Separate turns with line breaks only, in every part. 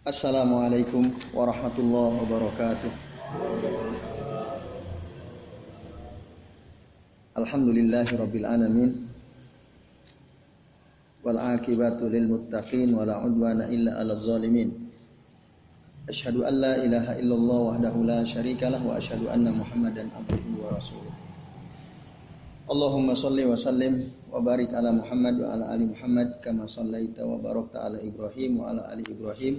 Assalamualaikum warahmatullahi wabarakatuh. Alhamdulillahi rabbil alamin. Wal akibatu lil muttaqin wala udwana illa 'alal zalimin. Asyhadu an la ilaha illallah wahdahu la syarika lah wa asyhadu anna Muhammadan abduhu wa rasuluh. Allahumma salli wa sallim wa barik ala Muhammad wa ala ali Muhammad kama sallaita wa barakta ala Ibrahim wa ala ali Ibrahim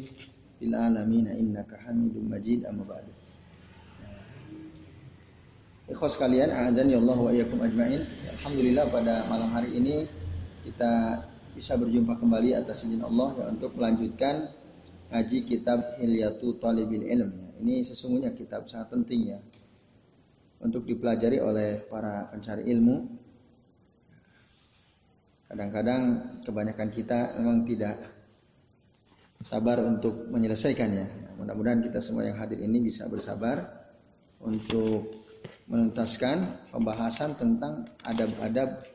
fil alamin innaka Hamidum Majid amma ba'du. Ikhwas azan ya Allah wa iyyakum ajmain. Alhamdulillah pada malam hari ini kita bisa berjumpa kembali atas izin Allah ya untuk melanjutkan ngaji kitab Hilyatu Talibil Ilm. Ini sesungguhnya kitab sangat penting ya untuk dipelajari oleh para pencari ilmu. Kadang-kadang kebanyakan kita memang tidak sabar untuk menyelesaikannya. Mudah-mudahan kita semua yang hadir ini bisa bersabar untuk menuntaskan pembahasan tentang adab-adab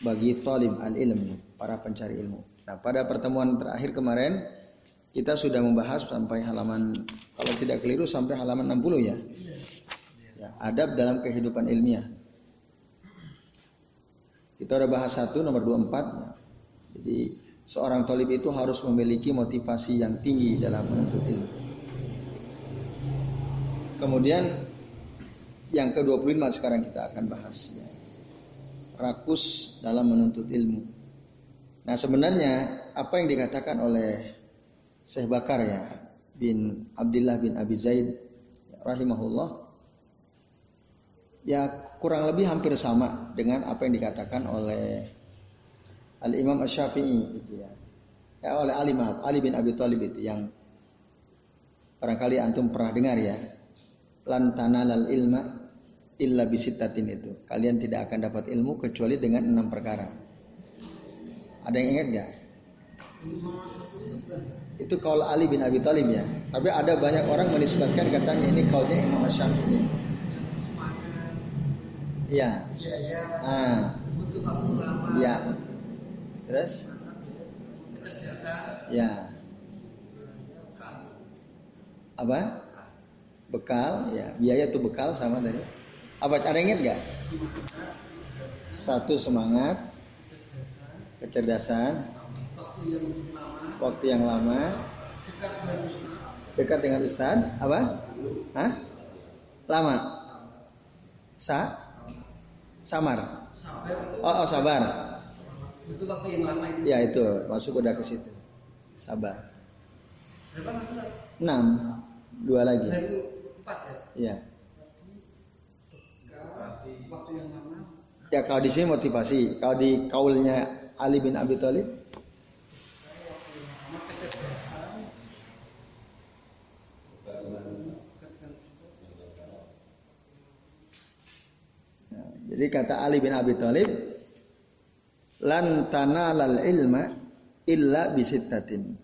bagi talib al-ilm, para pencari ilmu. Nah, pada pertemuan terakhir kemarin kita sudah membahas sampai halaman kalau tidak keliru sampai halaman 60 ya. Adab dalam kehidupan ilmiah. Kita udah bahas satu nomor 24 ya. Jadi seorang talib itu harus memiliki motivasi yang tinggi dalam menuntut ilmu. Kemudian yang ke-25 sekarang kita akan bahas ya rakus dalam menuntut ilmu. Nah sebenarnya apa yang dikatakan oleh Syekh Bakar ya bin Abdullah bin Abi Zaid rahimahullah ya kurang lebih hampir sama dengan apa yang dikatakan oleh Al Imam Asy-Syafi'i gitu ya. Ya oleh Ali Ali bin Abi Thalib itu yang barangkali antum pernah dengar ya. Lantana lal ilma illa bisitatin itu. Kalian tidak akan dapat ilmu kecuali dengan enam perkara. Ada yang ingat gak? Itu kaul Ali bin Abi Thalib ya. Tapi ada banyak orang menisbatkan katanya ini kaulnya Imam Syafi'i. Iya. Ah. Ya. Terus? Ya. Apa? Bekal, ya. Biaya tuh bekal sama tadi. Apa ada ingat gak? Satu semangat, kecerdasan, waktu yang lama, dekat dengan Ustad, apa? Hah? Lama? Sa? Samar? Oh, oh sabar. Itu waktu yang lama itu. Ya itu masuk udah ke situ. Sabar. Enam. Dua lagi. Empat ya? Iya. Ya kalau di sini motivasi, kalau di kaulnya Ali bin Abi Thalib ya, jadi kata Ali bin Abi Thalib, lan tanalal ilma illa bisittatin.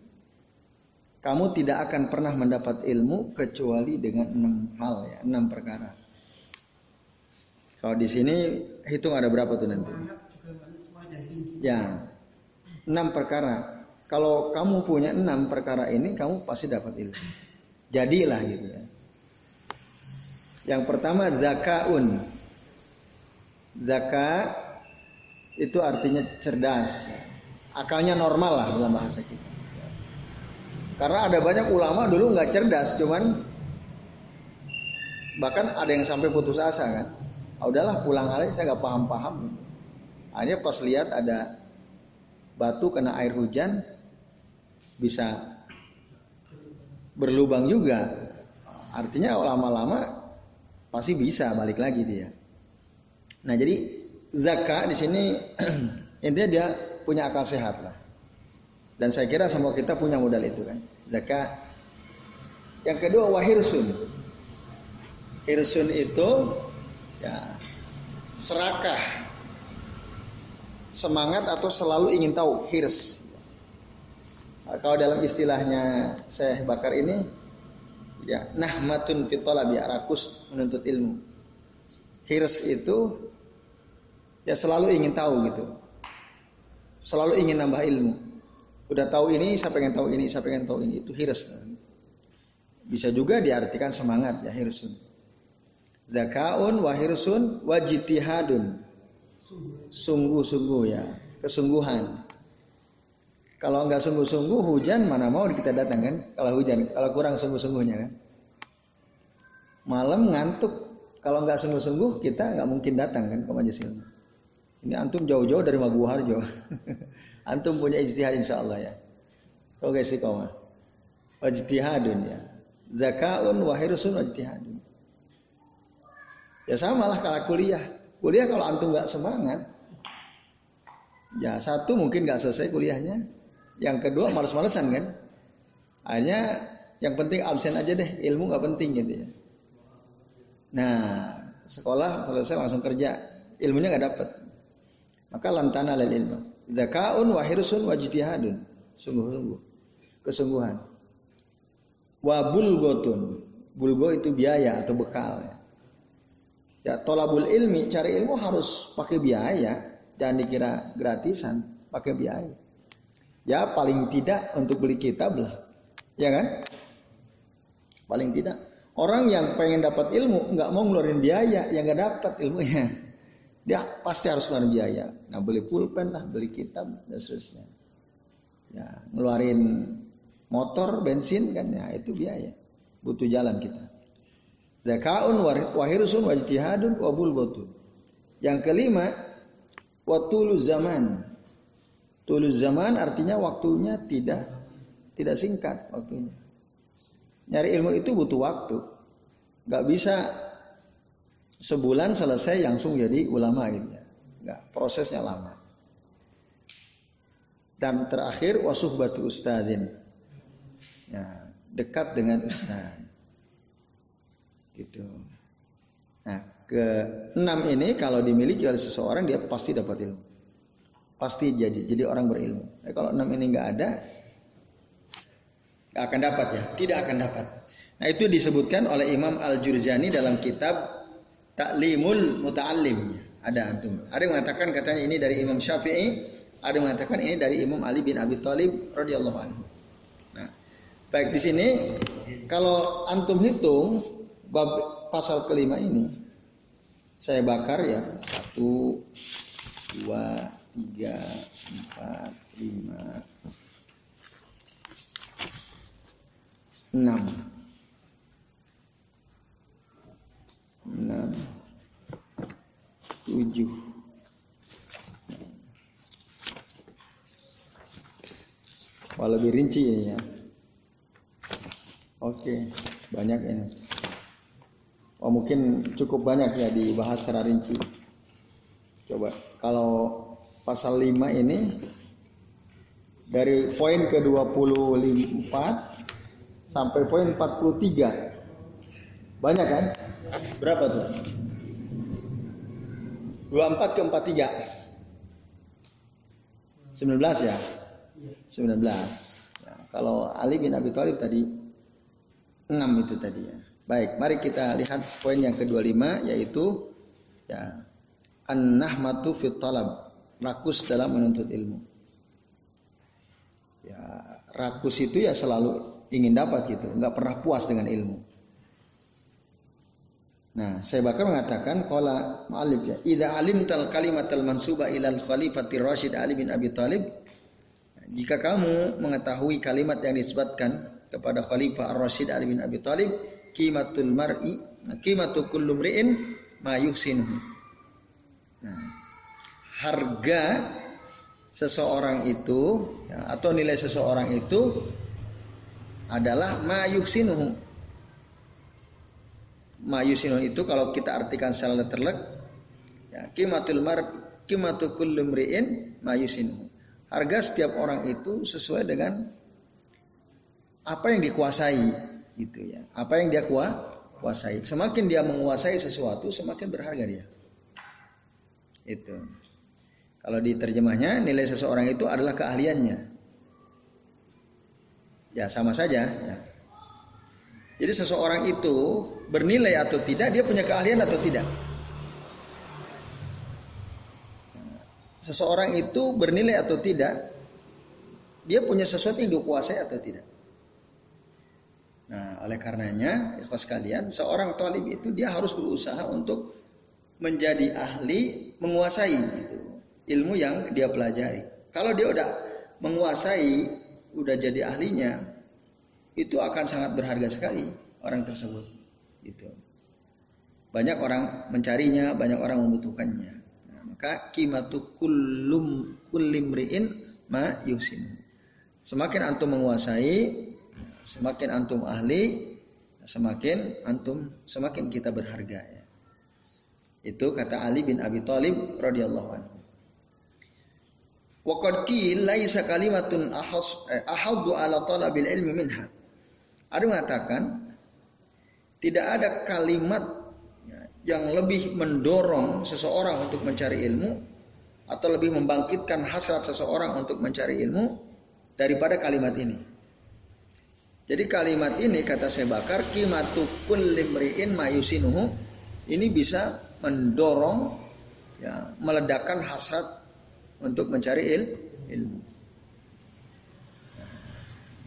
Kamu tidak akan pernah mendapat ilmu kecuali dengan enam hal ya, enam perkara. Kalau di sini hitung ada berapa tuh nanti? Ya, enam perkara. Kalau kamu punya enam perkara ini, kamu pasti dapat ilmu. Jadilah gitu ya. Yang pertama zakaun. Zaka itu artinya cerdas. Akalnya normal lah dalam bahasa kita. Karena ada banyak ulama dulu nggak cerdas, cuman bahkan ada yang sampai putus asa kan ah, udahlah pulang aja saya nggak paham-paham hanya pas lihat ada batu kena air hujan bisa berlubang juga artinya lama-lama pasti bisa balik lagi dia nah jadi zakat di sini intinya dia punya akal sehat lah. Dan saya kira semua kita punya modal itu kan zakat yang kedua wahirsun hirsun. Itu ya serakah. Semangat atau selalu ingin tahu hirs. Nah, kalau dalam istilahnya saya bakar ini ya nahmatun fitolabi arakus menuntut ilmu hirs itu ya selalu ingin tahu gitu Selalu ingin nambah ilmu. Udah tahu ini, saya pengen tahu ini, saya pengen tahu ini. Itu hirs. Bisa juga diartikan semangat ya hirsun. Zakaun wa hirsun wa. Sungguh-sungguh ya, kesungguhan. Kalau nggak sungguh-sungguh hujan mana mau kita datang kan? Kalau hujan, kalau kurang sungguh-sungguhnya kan? Malam ngantuk, kalau nggak sungguh-sungguh kita nggak mungkin datang kan ke majelis ilmu. Ini antum jauh-jauh dari Maguharjo. antum punya ijtihad insya Allah ya. Oke sih kau Wajtihadun ya. Zakaun wahirsun wajtihadun. Ya sama lah kalau kuliah. Kuliah kalau antum nggak semangat, ya satu mungkin nggak selesai kuliahnya. Yang kedua males-malesan kan. Hanya yang penting absen aja deh, ilmu nggak penting gitu ya. Nah, sekolah selesai langsung kerja, ilmunya nggak dapat. Maka lantana lil ilmu. Zakaun wa hirsun wa jitihadun. Sungguh-sungguh. Kesungguhan. Wa bulgotun. Bulgo itu biaya atau bekal ya. Ya tolabul ilmi, cari ilmu harus pakai biaya. Jangan dikira gratisan, pakai biaya. Ya paling tidak untuk beli kitab lah. Ya kan? Paling tidak. Orang yang pengen dapat ilmu nggak mau ngeluarin biaya, yang nggak dapat ilmunya. Dia pasti harus ngeluarin biaya. Nah beli pulpen lah, beli kitab dan seterusnya. Ya, ngeluarin motor, bensin kan ya itu biaya. Butuh jalan kita. Zakaun wahirsun wajtihadun wabul botun. Yang kelima, watulu zaman. Tulu zaman artinya waktunya tidak tidak singkat waktunya. Nyari ilmu itu butuh waktu. Gak bisa sebulan selesai langsung jadi ulama gitu ya. Enggak, prosesnya lama. Dan terakhir wasuh batu ustadin. Ya, dekat dengan ustad. Gitu. Nah, ke enam ini kalau dimiliki oleh seseorang dia pasti dapat ilmu. Pasti jadi jadi orang berilmu. Nah, kalau enam ini nggak ada, nggak akan dapat ya, tidak akan dapat. Nah itu disebutkan oleh Imam Al Jurjani dalam kitab taklimul muta'allim. Ada antum. Ada yang mengatakan katanya ini dari Imam Syafi'i, ada yang mengatakan ini dari Imam Ali bin Abi Thalib radhiyallahu anhu. Nah, baik di sini kalau antum hitung bab pasal kelima ini saya bakar ya satu dua tiga empat lima enam enam, tujuh. Wah lebih rinci ini ya. Oke, banyak ini. Oh mungkin cukup banyak ya dibahas secara rinci. Coba kalau pasal 5 ini dari poin ke 24 sampai poin 43. Banyak kan? Berapa tuh? 24 ke 43. 19 ya? 19. Ya, kalau Ali bin Abi Thalib tadi 6 itu tadi ya. Baik, mari kita lihat poin yang ke-25 yaitu ya an-nahmatu fit talab, rakus dalam menuntut ilmu. Ya, rakus itu ya selalu ingin dapat gitu, nggak pernah puas dengan ilmu. Nah, saya bakal mengatakan qala ma'alif ya, "Idza alimtal kalimatal mansuba ilal khalifati Rasyid Ali bin Abi Thalib" Jika kamu mengetahui kalimat yang disebutkan kepada Khalifah Ar-Rasyid Ali bin Abi Thalib, qimatul mar'i, kullu mri'in ma. Nah, harga seseorang itu ya, atau nilai seseorang itu adalah ma yuhsinuhu mayusinun itu kalau kita artikan secara letterlek ya kimatul mar kimatu kullu mri'in mayusinu. Harga setiap orang itu sesuai dengan apa yang dikuasai gitu ya. Apa yang dia kuasai. Semakin dia menguasai sesuatu, semakin berharga dia. Itu. Kalau diterjemahnya nilai seseorang itu adalah keahliannya. Ya sama saja ya. Jadi seseorang itu bernilai atau tidak, dia punya keahlian atau tidak. seseorang itu bernilai atau tidak, dia punya sesuatu yang dikuasai atau tidak. Nah, oleh karenanya, ikhwas kalian, seorang talib itu dia harus berusaha untuk menjadi ahli menguasai gitu, ilmu yang dia pelajari. Kalau dia udah menguasai, udah jadi ahlinya, itu akan sangat berharga sekali orang tersebut. Gitu. Banyak orang mencarinya, banyak orang membutuhkannya. Nah, maka kimatu kullum kullimriin ma yusin. Semakin antum menguasai, semakin antum ahli, semakin antum semakin kita berharga ya. Itu kata Ali bin Abi Thalib radhiyallahu anhu. Waqad qil laisa kalimatun eh, ahaddu ala talabil ilmi minha. Ada mengatakan tidak ada kalimat ya, yang lebih mendorong seseorang untuk mencari ilmu atau lebih membangkitkan hasrat seseorang untuk mencari ilmu daripada kalimat ini. Jadi kalimat ini kata saya bakar kimatu kullimriin mayusinuhu ini bisa mendorong ya, meledakkan hasrat untuk mencari il, ilmu.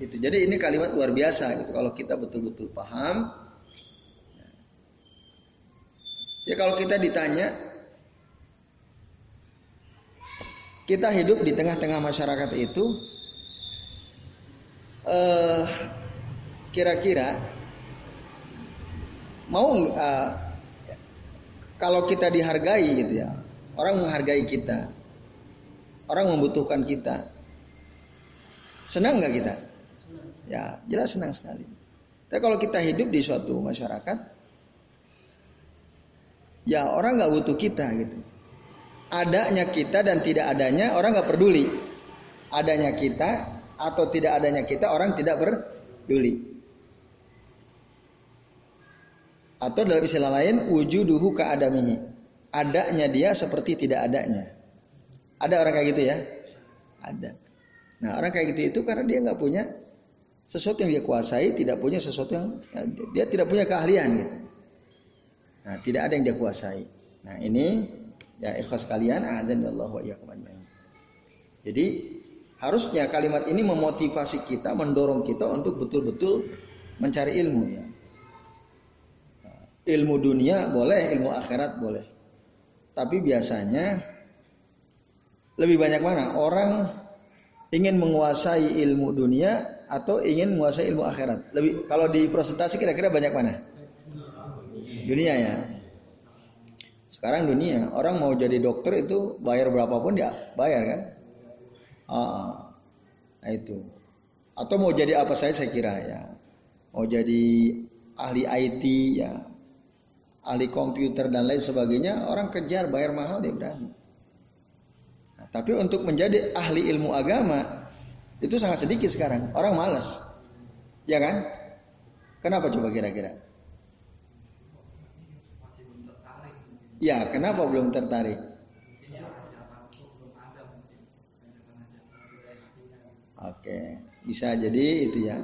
Itu. Jadi ini kalimat luar biasa gitu kalau kita betul-betul paham. Ya kalau kita ditanya kita hidup di tengah-tengah masyarakat itu uh, kira-kira mau uh, kalau kita dihargai gitu ya orang menghargai kita orang membutuhkan kita. Senang nggak kita? Ya jelas senang sekali. Tapi kalau kita hidup di suatu masyarakat ya orang nggak butuh kita gitu. Adanya kita dan tidak adanya orang nggak peduli. Adanya kita atau tidak adanya kita orang tidak peduli Atau dalam istilah lain wujuduhu ka'adamihi. Adanya dia seperti tidak adanya. Ada orang kayak gitu ya? Ada. Nah orang kayak gitu itu karena dia nggak punya sesuatu yang dia kuasai, tidak punya sesuatu yang dia tidak punya keahlian gitu. Nah tidak ada yang dia kuasai. Nah ini ya ikhlas kalian azan Allah wa Jadi harusnya kalimat ini memotivasi kita, mendorong kita untuk betul-betul mencari ilmu ya. Ilmu dunia boleh, ilmu akhirat boleh. Tapi biasanya lebih banyak mana? Orang ingin menguasai ilmu dunia atau ingin menguasai ilmu akhirat? Lebih kalau di presentasi kira-kira banyak mana? Dunia ya. Sekarang dunia, orang mau jadi dokter itu bayar berapapun dia bayar kan? Ah, nah itu. Atau mau jadi apa saja saya kira ya. Mau jadi ahli IT ya, ahli komputer dan lain sebagainya, orang kejar bayar mahal dia berani. Tapi untuk menjadi ahli ilmu agama itu sangat sedikit sekarang. Orang malas, ya kan? Kenapa coba kira-kira? Ya, kenapa belum tertarik? Oke, bisa jadi itu ya.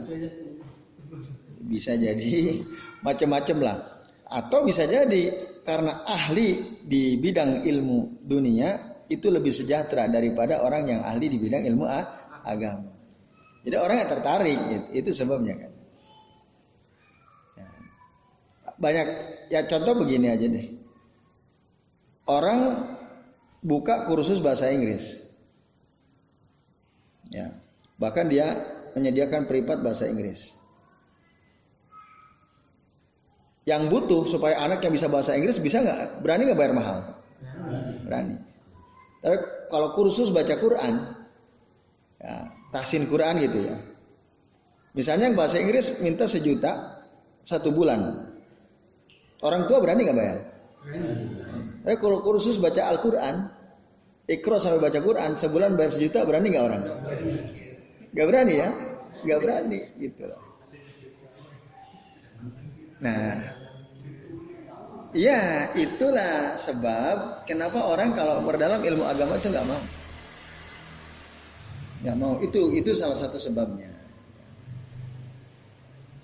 Bisa jadi macam-macam lah. Atau bisa jadi karena ahli di bidang ilmu dunia itu lebih sejahtera daripada orang yang ahli di bidang ilmu agama. Jadi orang yang tertarik gitu, itu sebabnya kan. Ya. Banyak ya contoh begini aja deh. Orang buka kursus bahasa Inggris. Ya. Bahkan dia menyediakan privat bahasa Inggris. Yang butuh supaya anak yang bisa bahasa Inggris bisa nggak? Berani nggak bayar mahal? Berani. Tapi kalau kursus baca Quran, ya, tahsin Quran gitu ya. Misalnya bahasa Inggris minta sejuta satu bulan. Orang tua berani nggak bayar? Tapi kalau kursus baca Al-Quran, ikro sampai baca Quran, sebulan bayar sejuta berani nggak orang? Gak berani ya? Gak berani gitu Nah, Ya, itulah sebab kenapa orang kalau berdalam ilmu agama itu nggak mau. Nggak mau. Itu itu salah satu sebabnya.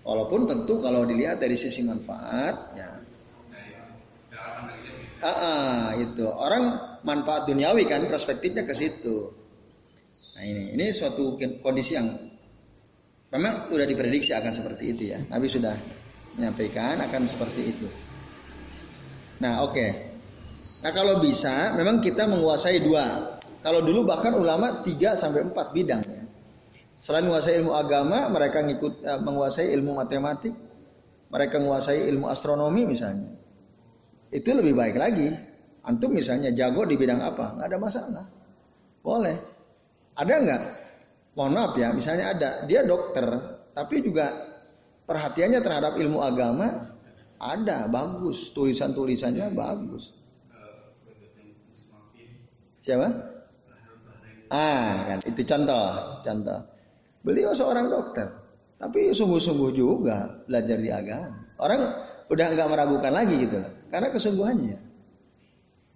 Walaupun tentu kalau dilihat dari sisi manfaat, ya Ah, ah, itu orang manfaat duniawi kan perspektifnya ke situ. Nah ini ini suatu kondisi yang memang sudah diprediksi akan seperti itu ya. Nabi sudah menyampaikan akan seperti itu. Nah oke. Okay. Nah kalau bisa memang kita menguasai dua. Kalau dulu bahkan ulama tiga sampai empat bidang ya. Selain menguasai ilmu agama, mereka ngikut uh, menguasai ilmu matematik, mereka menguasai ilmu astronomi misalnya. Itu lebih baik lagi. Antum misalnya jago di bidang apa? Nggak ada masalah. Boleh. Ada nggak? Mohon maaf ya, misalnya ada. Dia dokter, tapi juga perhatiannya terhadap ilmu agama ada, bagus. Tulisan-tulisannya bagus. Siapa? Ah, kan itu contoh, contoh. Beliau seorang dokter, tapi sungguh-sungguh juga belajar di agama. Orang udah nggak meragukan lagi gitu karena kesungguhannya.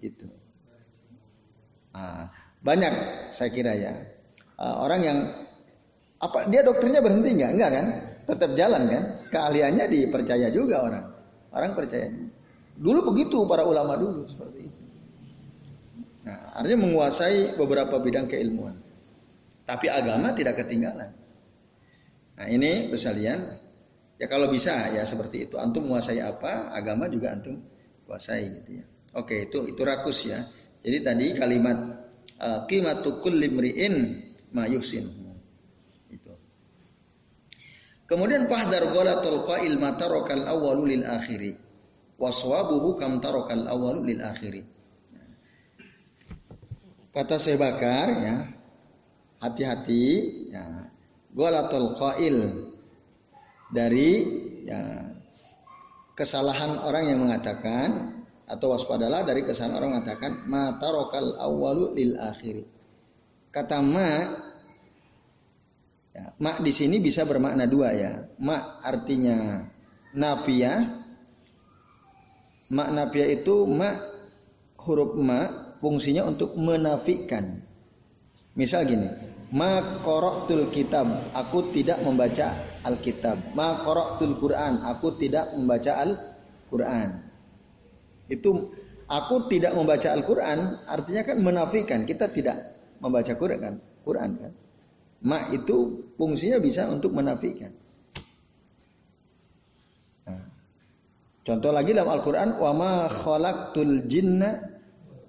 Gitu. Ah, banyak saya kira ya ah, orang yang apa dia dokternya berhenti nggak? Enggak kan? Tetap jalan kan? Keahliannya dipercaya juga orang. Orang percaya. Dulu begitu para ulama dulu seperti itu. Nah, artinya menguasai beberapa bidang keilmuan. Tapi agama tidak ketinggalan. Nah, ini besalian ya kalau bisa ya seperti itu. Antum menguasai apa, agama juga antum kuasai gitu ya. Oke, itu itu rakus ya. Jadi tadi kalimat qimatu kulli mri'in ma yusin. Kemudian fahdar ghalatul qail ma tarakal awwalu lil akhiri. Waswabuhu kam tarakal awwalu lil akhiri. Kata saya bakar ya, hati-hati ya. Ghalatul qail dari ya kesalahan orang yang mengatakan atau waspadalah dari kesalahan orang mengatakan ma tarokal awalu lil akhiri. Kata ma ya, ma di sini bisa bermakna dua ya. Ma artinya nafia. Ma nafia itu ma huruf ma fungsinya untuk menafikan. Misal gini, ma koroktul kitab, aku tidak membaca Alkitab. Ma qara'tul Quran, aku tidak membaca Al-Quran. Itu aku tidak membaca Al-Quran artinya kan menafikan kita tidak membaca Quran kan. Quran kan. Ma itu fungsinya bisa untuk menafikan. Nah. Contoh lagi dalam Al-Quran, wa ma khalaqtul jinna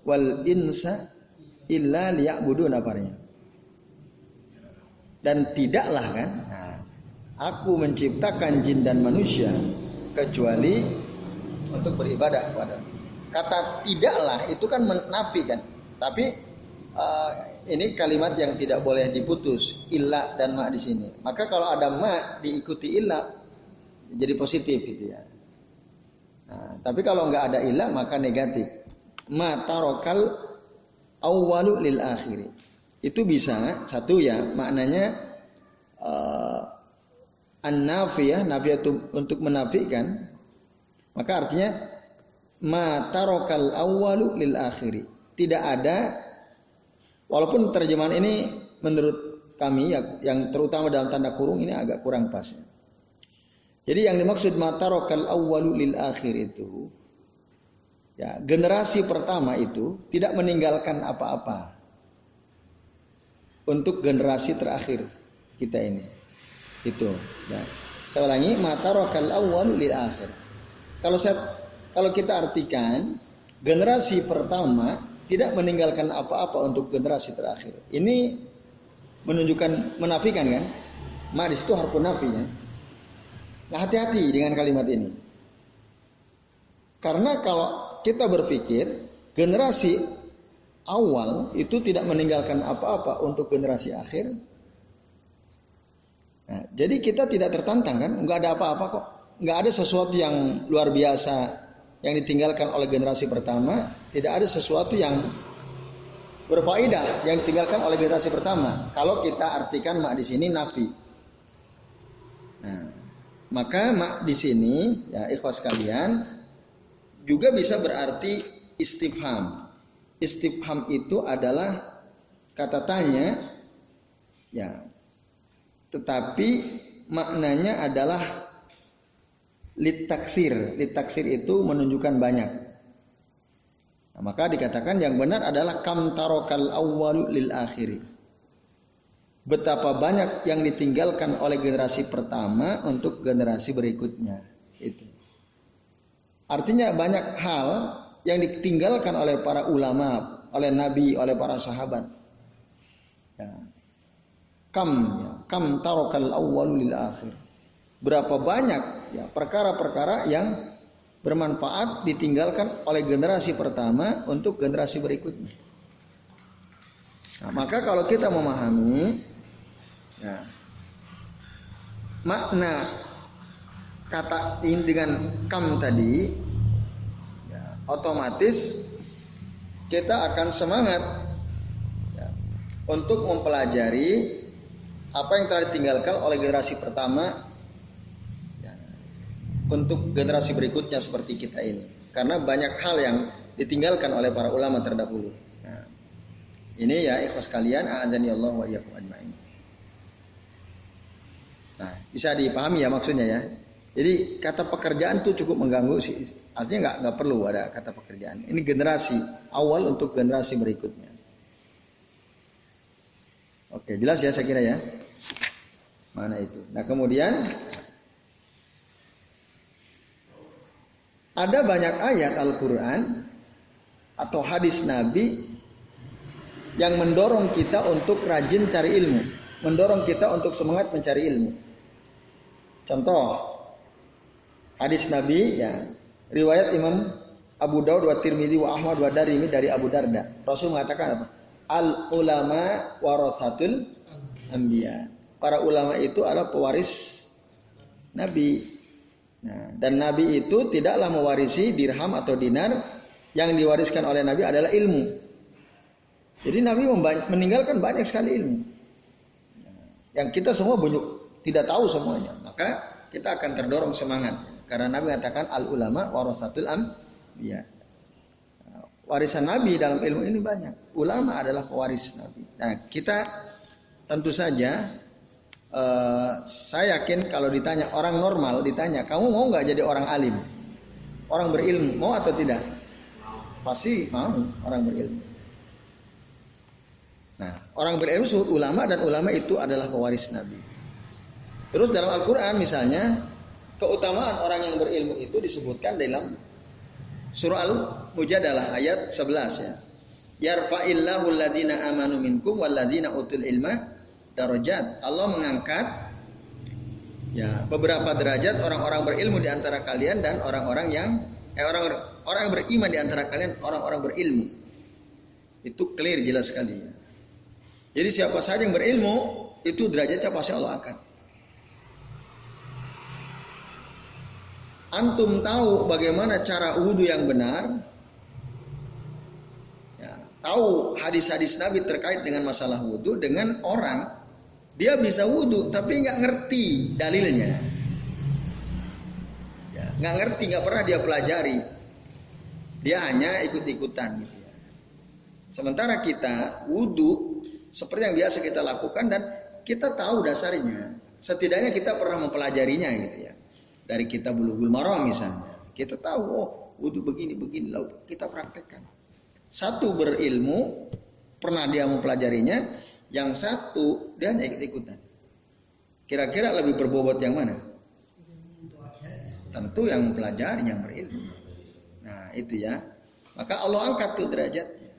wal insa illa liya'budun apanya. Dan tidaklah kan, nah, aku menciptakan jin dan manusia kecuali untuk beribadah kepada kata tidaklah itu kan menafikan tapi uh, ini kalimat yang tidak boleh diputus illa dan ma di sini. Maka kalau ada ma diikuti illa jadi positif gitu ya. Nah, tapi kalau nggak ada illa maka negatif. Ma tarokal awwalu lil akhiri. Itu bisa satu ya maknanya uh, an-nafiyah nafiyah untuk menafikan. Maka artinya ma tarokal awwalu lil akhiri. Tidak ada walaupun terjemahan ini menurut kami yang terutama dalam tanda kurung ini agak kurang pas ya. Jadi yang dimaksud ma tarokal awwalu lil akhir itu ya generasi pertama itu tidak meninggalkan apa-apa untuk generasi terakhir kita ini. Itu. Ya. Saya ulangi, mata rokal awal lil akhir. Kalau saya kalau kita artikan generasi pertama tidak meninggalkan apa-apa untuk generasi terakhir. Ini menunjukkan menafikan kan? Ma di situ harfu nafinya. Nah hati-hati dengan kalimat ini. Karena kalau kita berpikir generasi awal itu tidak meninggalkan apa-apa untuk generasi akhir, Nah, jadi kita tidak tertantang kan, nggak ada apa-apa kok, nggak ada sesuatu yang luar biasa yang ditinggalkan oleh generasi pertama, tidak ada sesuatu yang berfaedah yang ditinggalkan oleh generasi pertama. Kalau kita artikan mak di sini nafi. Nah, maka mak di sini ya ikhwas kalian juga bisa berarti istifham. Istifham itu adalah kata tanya ya tetapi maknanya adalah litaksir. Litaksir itu menunjukkan banyak. Nah, maka dikatakan yang benar adalah kam tarokal awwal lil akhiri. Betapa banyak yang ditinggalkan oleh generasi pertama untuk generasi berikutnya. Itu. Artinya banyak hal yang ditinggalkan oleh para ulama, oleh nabi, oleh para sahabat. Ya. Kam, ya. kam tarokal awwal lil akhir. Berapa banyak ya perkara-perkara yang bermanfaat ditinggalkan oleh generasi pertama untuk generasi berikutnya. Nah, maka kalau kita memahami ya, makna kata ini dengan kam tadi, ya, otomatis kita akan semangat ya, untuk mempelajari apa yang telah ditinggalkan oleh generasi pertama untuk generasi berikutnya seperti kita ini. Karena banyak hal yang ditinggalkan oleh para ulama terdahulu. Nah, ini ya ikhwas kalian, azani Allah wa ajmain. Nah, bisa dipahami ya maksudnya ya. Jadi kata pekerjaan itu cukup mengganggu sih. Artinya nggak nggak perlu ada kata pekerjaan. Ini generasi awal untuk generasi berikutnya. Oke, jelas ya saya kira ya. Mana itu? Nah, kemudian Ada banyak ayat Al-Quran atau hadis Nabi yang mendorong kita untuk rajin cari ilmu, mendorong kita untuk semangat mencari ilmu. Contoh hadis Nabi ya riwayat Imam Abu Daud wa Tirmidzi wa Ahmad wa Darimi dari Abu Darda. Rasul mengatakan apa? Al ulama warasatul anbiya. Para ulama itu adalah pewaris Nabi. Nah, dan Nabi itu tidaklah mewarisi dirham atau dinar, yang diwariskan oleh Nabi adalah ilmu. Jadi Nabi meninggalkan banyak sekali ilmu. Yang kita semua banyak tidak tahu semuanya. Maka kita akan terdorong semangat. Karena Nabi mengatakan al ulama warasatul am. Ya. Warisan Nabi dalam ilmu ini banyak. Ulama adalah pewaris Nabi. Nah, kita tentu saja Uh, saya yakin kalau ditanya orang normal ditanya kamu mau nggak jadi orang alim? Orang berilmu mau atau tidak? Pasti mau orang berilmu. Nah orang berilmu suhut ulama dan ulama itu adalah pewaris nabi. Terus dalam Al-Quran misalnya keutamaan orang yang berilmu itu disebutkan dalam surah Al-Mujadalah ayat 11 ya. Yarfa'illahu alladhina amanu minkum walladhina utul ilma darajat. Allah mengangkat ya beberapa derajat orang-orang berilmu di antara kalian dan orang-orang yang eh, orang orang yang beriman di antara kalian orang-orang berilmu. Itu clear jelas sekali. Jadi siapa saja yang berilmu itu derajatnya pasti Allah angkat. Antum tahu bagaimana cara wudhu yang benar? Ya, tahu hadis-hadis Nabi terkait dengan masalah wudhu dengan orang dia bisa wudhu tapi nggak ngerti dalilnya. Ya, nggak ngerti, nggak pernah dia pelajari. Dia hanya ikut-ikutan. Gitu ya. Sementara kita wudhu seperti yang biasa kita lakukan dan kita tahu dasarnya. Setidaknya kita pernah mempelajarinya gitu ya. Dari kita bulu-bulu maram misalnya. Kita tahu oh wudhu begini begini lalu kita praktekkan. Satu berilmu pernah dia mempelajarinya, yang satu dia hanya ikut-ikutan. Kira-kira lebih berbobot yang mana? Tentu yang mempelajari, yang berilmu. Nah itu ya. Maka Allah angkat tuh derajatnya.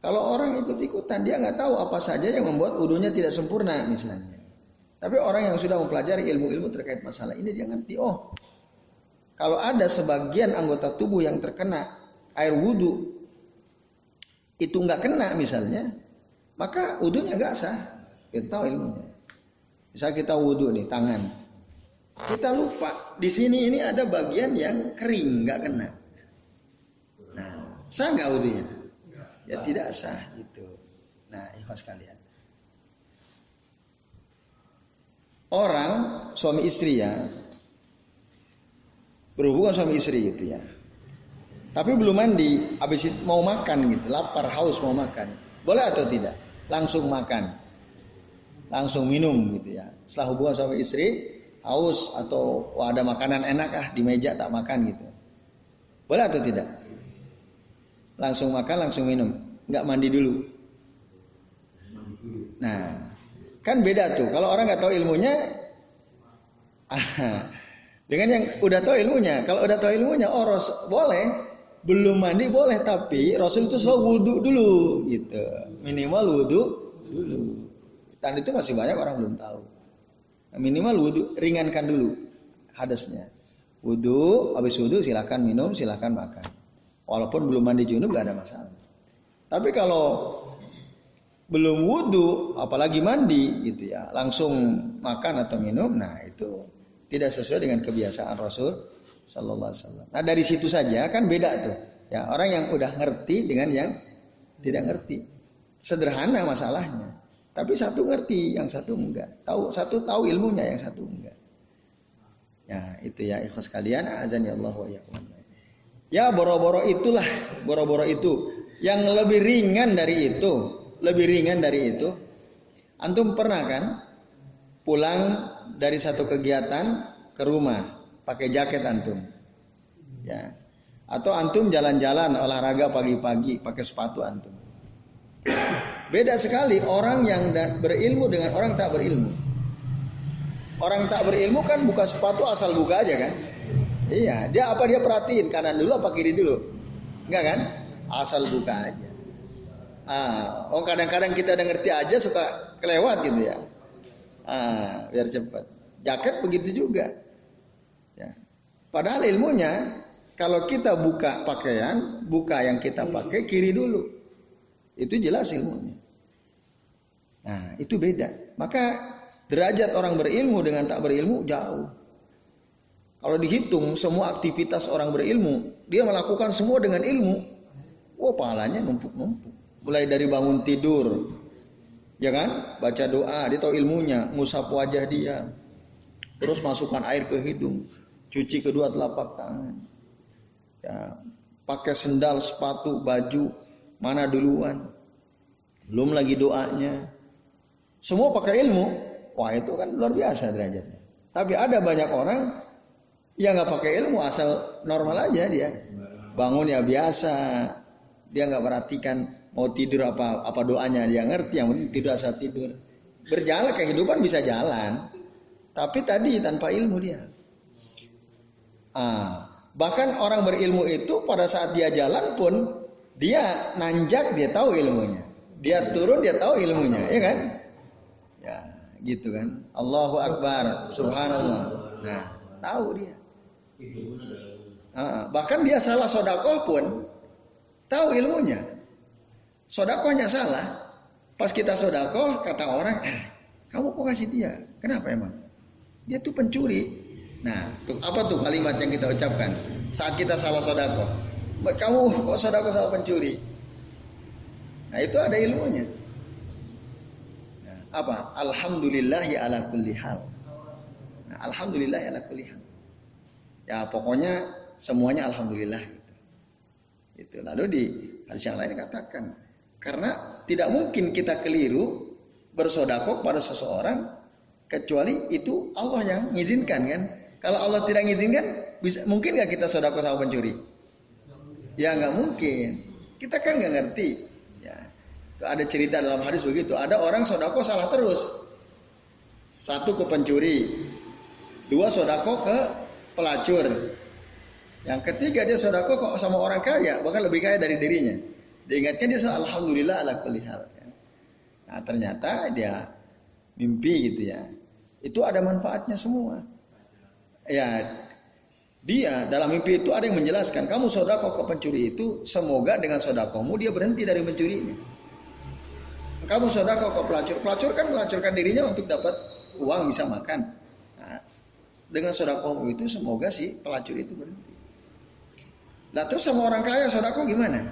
Kalau orang ikut-ikutan dia nggak tahu apa saja yang membuat wudhunya tidak sempurna misalnya. Tapi orang yang sudah mempelajari ilmu-ilmu terkait masalah ini dia ngerti. Oh, kalau ada sebagian anggota tubuh yang terkena air wudhu itu nggak kena misalnya, maka wudhunya nggak sah. Kita tahu ilmunya. Misal kita wudhu nih tangan, kita lupa di sini ini ada bagian yang kering nggak kena. Nah, sah nggak wudhunya? Ya tidak sah gitu. Nah, ikhlas kalian. Orang suami istri ya berhubungan suami istri gitu ya tapi belum mandi, habis itu mau makan gitu, lapar, haus mau makan. Boleh atau tidak? Langsung makan. Langsung minum gitu ya. Setelah hubungan suami istri, haus atau wah ada makanan enak ah di meja tak makan gitu. Boleh atau tidak? langsung makan, langsung minum, nggak mandi dulu. Nah, kan beda tuh. Kalau orang nggak tahu ilmunya, dengan yang udah tahu ilmunya. Kalau udah tahu ilmunya, oh ros, boleh, belum mandi boleh, tapi Rasul itu selalu wudhu dulu, gitu. Minimal wudhu dulu. Dan itu masih banyak orang belum tahu. Minimal wudhu, ringankan dulu hadasnya. Wudhu, habis wudhu silahkan minum, silahkan makan. Walaupun belum mandi junub gak ada masalah. Tapi kalau belum wudhu, apalagi mandi gitu ya, langsung makan atau minum, nah itu tidak sesuai dengan kebiasaan Rasul Sallallahu Alaihi Wasallam. Nah dari situ saja kan beda tuh. Ya orang yang udah ngerti dengan yang tidak ngerti. Sederhana masalahnya. Tapi satu ngerti, yang satu enggak. Tahu satu tahu ilmunya, yang satu enggak. Ya itu ya ikhlas kalian. Azan ya Allah wa Ya boro-boro itulah, boro-boro itu. Yang lebih ringan dari itu, lebih ringan dari itu. Antum pernah kan pulang dari satu kegiatan ke rumah pakai jaket antum. Ya. Atau antum jalan-jalan olahraga pagi-pagi pakai sepatu antum. Beda sekali orang yang berilmu dengan orang tak berilmu. Orang tak berilmu kan buka sepatu asal buka aja kan? Iya, dia apa dia perhatiin kanan dulu apa kiri dulu? Enggak kan? Asal buka aja. Ah, oh kadang-kadang kita udah ngerti aja suka kelewat gitu ya. Ah, biar cepat. Jaket begitu juga. Padahal ilmunya kalau kita buka pakaian, buka yang kita pakai kiri dulu. Itu jelas ilmunya. Nah, itu beda. Maka derajat orang berilmu dengan tak berilmu jauh. Kalau dihitung semua aktivitas orang berilmu, dia melakukan semua dengan ilmu. Wah, pahalanya numpuk-numpuk. Mulai dari bangun tidur, ya kan? Baca doa, dia tahu ilmunya, ngusap wajah dia. Terus masukkan air ke hidung, cuci kedua telapak tangan. Ya, pakai sendal, sepatu, baju, mana duluan. Belum lagi doanya. Semua pakai ilmu. Wah, itu kan luar biasa derajatnya. Tapi ada banyak orang Ya nggak pakai ilmu asal normal aja dia. Bangun ya biasa. Dia nggak perhatikan mau tidur apa apa doanya dia ngerti yang penting tidur asal tidur. Berjalan kehidupan bisa jalan. Tapi tadi tanpa ilmu dia. Ah, bahkan orang berilmu itu pada saat dia jalan pun dia nanjak dia tahu ilmunya. Dia turun dia tahu ilmunya, ya kan? Ya, gitu kan. Allahu Akbar, subhanallah. Nah, tahu dia. Uh, bahkan dia salah sodakoh pun tahu ilmunya. Sodakohnya salah. Pas kita sodakoh kata orang, eh, kamu kok kasih dia? Kenapa emang? Dia tuh pencuri. Nah, apa tuh kalimat yang kita ucapkan saat kita salah sodakoh? Kamu kok sodakoh sama pencuri? Nah itu ada ilmunya. Nah, apa? Alhamdulillahi ala kulli hal. Nah, Alhamdulillahi ala kulli hal. Ya pokoknya semuanya alhamdulillah gitu. Itu. Lalu di hadis yang lain katakan karena tidak mungkin kita keliru bersodakok pada seseorang kecuali itu Allah yang mengizinkan kan. Kalau Allah tidak mengizinkan bisa mungkin nggak kita sodako sama pencuri? Ya nggak mungkin. Kita kan nggak ngerti. Ya. Ada cerita dalam hadis begitu. Ada orang sodako salah terus. Satu ke pencuri, dua sodako ke pelacur. Yang ketiga dia sodako kok sama orang kaya, bahkan lebih kaya dari dirinya. Diingatkan dia alhamdulillah ala kulli hal. Nah ternyata dia mimpi gitu ya. Itu ada manfaatnya semua. Ya dia dalam mimpi itu ada yang menjelaskan kamu sodako ke pencuri itu semoga dengan sodakomu dia berhenti dari mencurinya. Kamu sodako ke pelacur, pelacur kan melacurkan dirinya untuk dapat uang bisa makan dengan sodako itu semoga si pelacur itu berhenti. Nah terus sama orang kaya sodako gimana?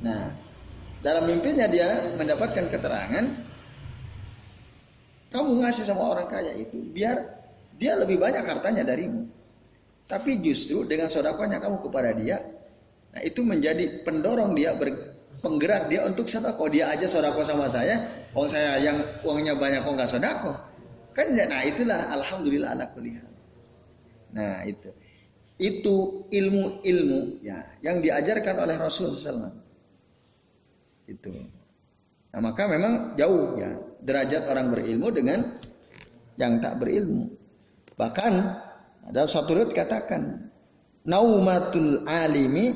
Nah dalam mimpinya dia mendapatkan keterangan kamu ngasih sama orang kaya itu biar dia lebih banyak hartanya darimu. Tapi justru dengan sodakonya kamu kepada dia, nah itu menjadi pendorong dia ber, penggerak dia untuk sodako. Dia aja sodako sama saya, oh saya yang uangnya banyak kok nggak sodako. Kan nah itulah alhamdulillah ala kuliah. Nah itu. itu ilmu-ilmu ya yang diajarkan oleh Rasul SAW. Itu. Nah, maka memang jauh ya derajat orang berilmu dengan yang tak berilmu. Bahkan ada satu riwayat katakan naumatul alimi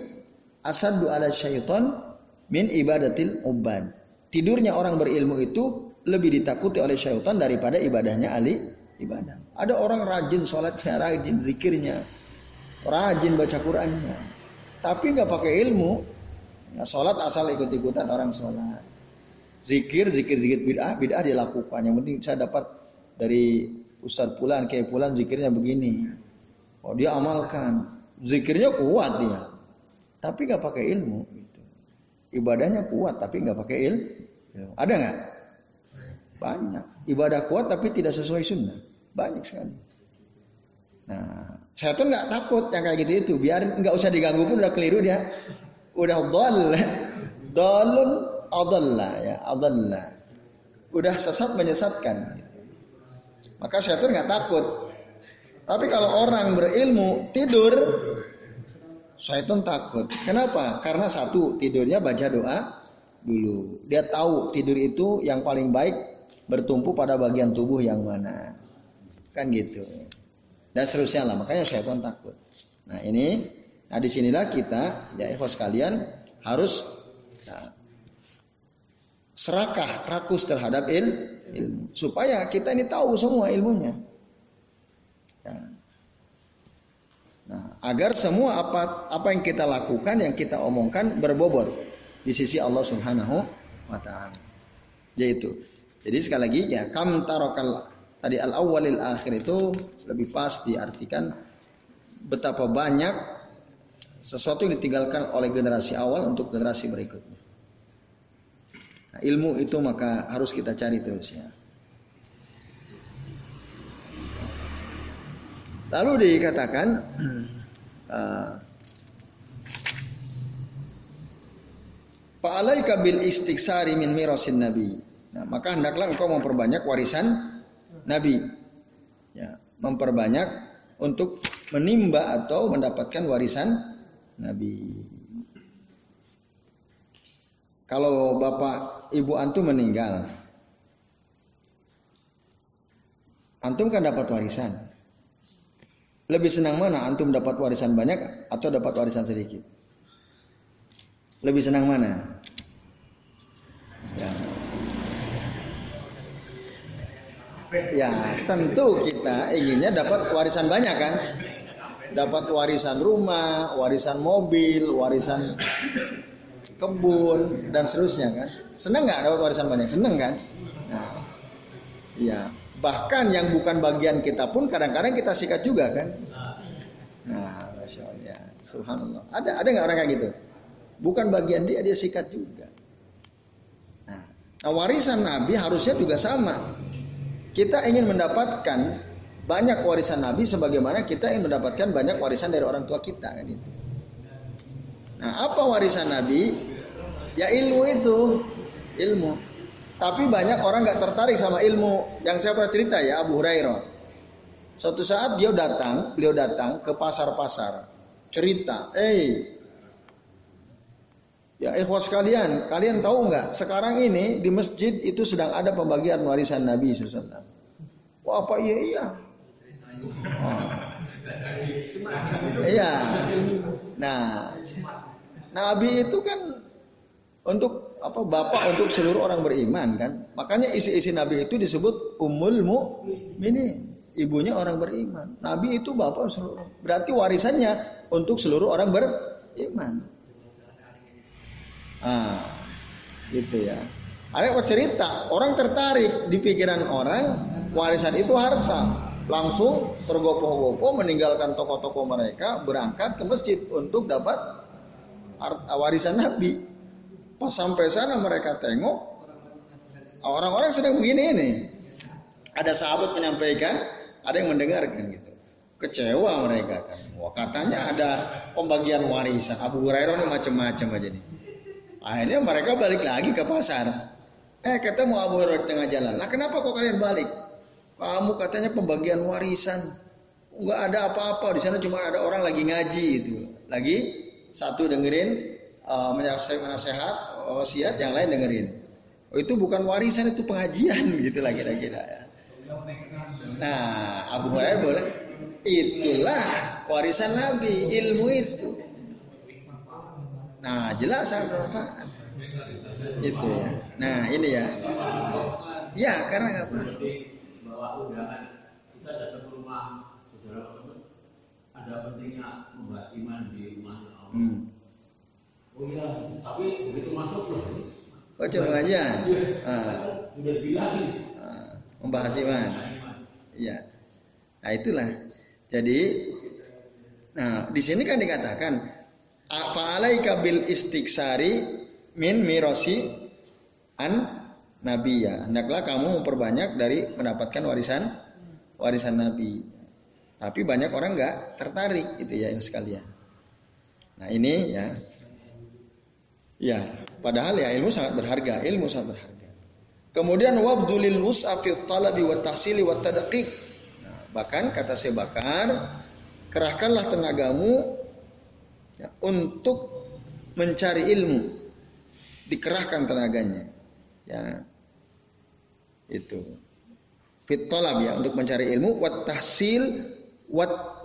asadu ala syaiton min ibadatil ubad. Tidurnya orang berilmu itu lebih ditakuti oleh syaitan daripada ibadahnya ahli ibadah. Ada orang rajin sholatnya, rajin zikirnya, rajin baca Qurannya, tapi nggak pakai ilmu. Nah, sholat asal ikut-ikutan orang sholat. Zikir, zikir, zikir bid'ah, bid'ah dilakukan. Yang penting saya dapat dari Ustadz Pulan, kayak Pulan zikirnya begini. Oh dia amalkan. Zikirnya kuat dia. Tapi nggak pakai ilmu. Gitu. Ibadahnya kuat tapi nggak pakai ilmu. Ada nggak? Banyak. Ibadah kuat tapi tidak sesuai sunnah. Banyak sekali. Nah, saya tuh nggak takut yang kayak gitu itu. Biar nggak usah diganggu pun udah keliru dia. Udah dol. Dolun adalla ya, adalla. Udah sesat menyesatkan. Maka tuh nggak takut. Tapi kalau orang berilmu tidur, tuh takut. Kenapa? Karena satu tidurnya baca doa dulu. Dia tahu tidur itu yang paling baik bertumpu pada bagian tubuh yang mana. Kan gitu. Dan seterusnya lah. Makanya pun takut. Nah ini, nah di sinilah kita, ya ikhwas kalian harus ya, serakah, rakus terhadap il, Supaya kita ini tahu semua ilmunya. Ya. Nah, agar semua apa apa yang kita lakukan, yang kita omongkan berbobot di sisi Allah Subhanahu wa taala. Yaitu. Jadi sekali lagi ya kam tarokal tadi al awwalil akhir itu lebih pas diartikan betapa banyak sesuatu yang ditinggalkan oleh generasi awal untuk generasi berikutnya. Nah, ilmu itu maka harus kita cari terus ya. Lalu dikatakan uh, Fa'alaika bil istiksari min mirasin nabi. Nah, maka hendaklah engkau memperbanyak warisan nabi. Ya, memperbanyak untuk menimba atau mendapatkan warisan nabi. Kalau bapak ibu antum meninggal, antum kan dapat warisan. Lebih senang mana antum dapat warisan banyak atau dapat warisan sedikit? Lebih senang mana? Ya. ya, tentu kita inginnya dapat warisan banyak kan? Dapat warisan rumah, warisan mobil, warisan kebun dan seterusnya kan? Senang nggak dapat warisan banyak? Senang kan? Nah, iya. Bahkan yang bukan bagian kita pun kadang-kadang kita sikat juga kan. Nah, Masya Allah. Ya, Subhanallah. Ada ada nggak orang kayak gitu? Bukan bagian dia, dia sikat juga. Nah, nah warisan Nabi harusnya juga sama. Kita ingin mendapatkan banyak warisan Nabi sebagaimana kita ingin mendapatkan banyak warisan dari orang tua kita kan itu. Nah, apa warisan Nabi? Ya ilmu itu, ilmu. Tapi banyak orang nggak tertarik sama ilmu. Yang saya pernah cerita ya Abu Hurairah. Suatu saat dia datang, beliau datang ke pasar-pasar. Cerita, eh, ya ikhwas kalian, kalian tahu nggak? Sekarang ini di masjid itu sedang ada pembagian warisan Nabi SAW. Wah apa iya iya? Oh. Iya. Nah, Nabi itu kan untuk apa bapak untuk seluruh orang beriman kan. Makanya isi-isi Nabi itu disebut umul mukminin. Ibunya orang beriman. Nabi itu bapak seluruh. Berarti warisannya untuk seluruh orang beriman. Ah, gitu ya. Ada kok cerita, orang tertarik di pikiran orang warisan itu harta. Langsung tergopoh-gopoh meninggalkan toko-toko mereka berangkat ke masjid untuk dapat warisan Nabi. Pas sampai sana mereka tengok orang-orang sedang begini ini. Ada sahabat menyampaikan, ada yang mendengarkan gitu. Kecewa mereka kan. Wah katanya ada pembagian warisan. Abu Hurairah ini macam-macam aja nih. Akhirnya mereka balik lagi ke pasar. Eh ketemu Abu Hurairah di tengah jalan. Lah kenapa kok kalian balik? Kamu katanya pembagian warisan. nggak ada apa-apa di sana cuma ada orang lagi ngaji itu. Lagi satu dengerin uh, menasehat, wasiat, yang lain dengerin. Oh, itu bukan warisan itu pengajian gitu lagi lagi ya. Nah, Abu Hurairah boleh itulah warisan Nabi ilmu itu. Nah, jelas apa? Itu ya. Nah, ini ya. Ya, karena apa? Kita datang ke rumah saudara ada pentingnya membahas iman di rumah. Hmm. Oh iya, tapi begitu masuk loh. Oh cuma aja. Ah. Sudah dibilangin. Ah. Membahas iman. Iya. Nah itulah. Jadi, nah di sini kan dikatakan fa'alaika bil istiksari min mirosi an nabiya. Hendaklah kamu memperbanyak dari mendapatkan warisan warisan nabi. Tapi banyak orang nggak tertarik gitu ya yang sekalian. Nah ini ya, ya padahal ya ilmu sangat berharga, ilmu sangat berharga. Kemudian wabdulil wus'afi talabi wa tahsili wa. Nah, bahkan kata saya bakar, kerahkanlah tenagamu ya, untuk mencari ilmu, dikerahkan tenaganya. Ya, itu fit ya untuk mencari ilmu wat tahsil wat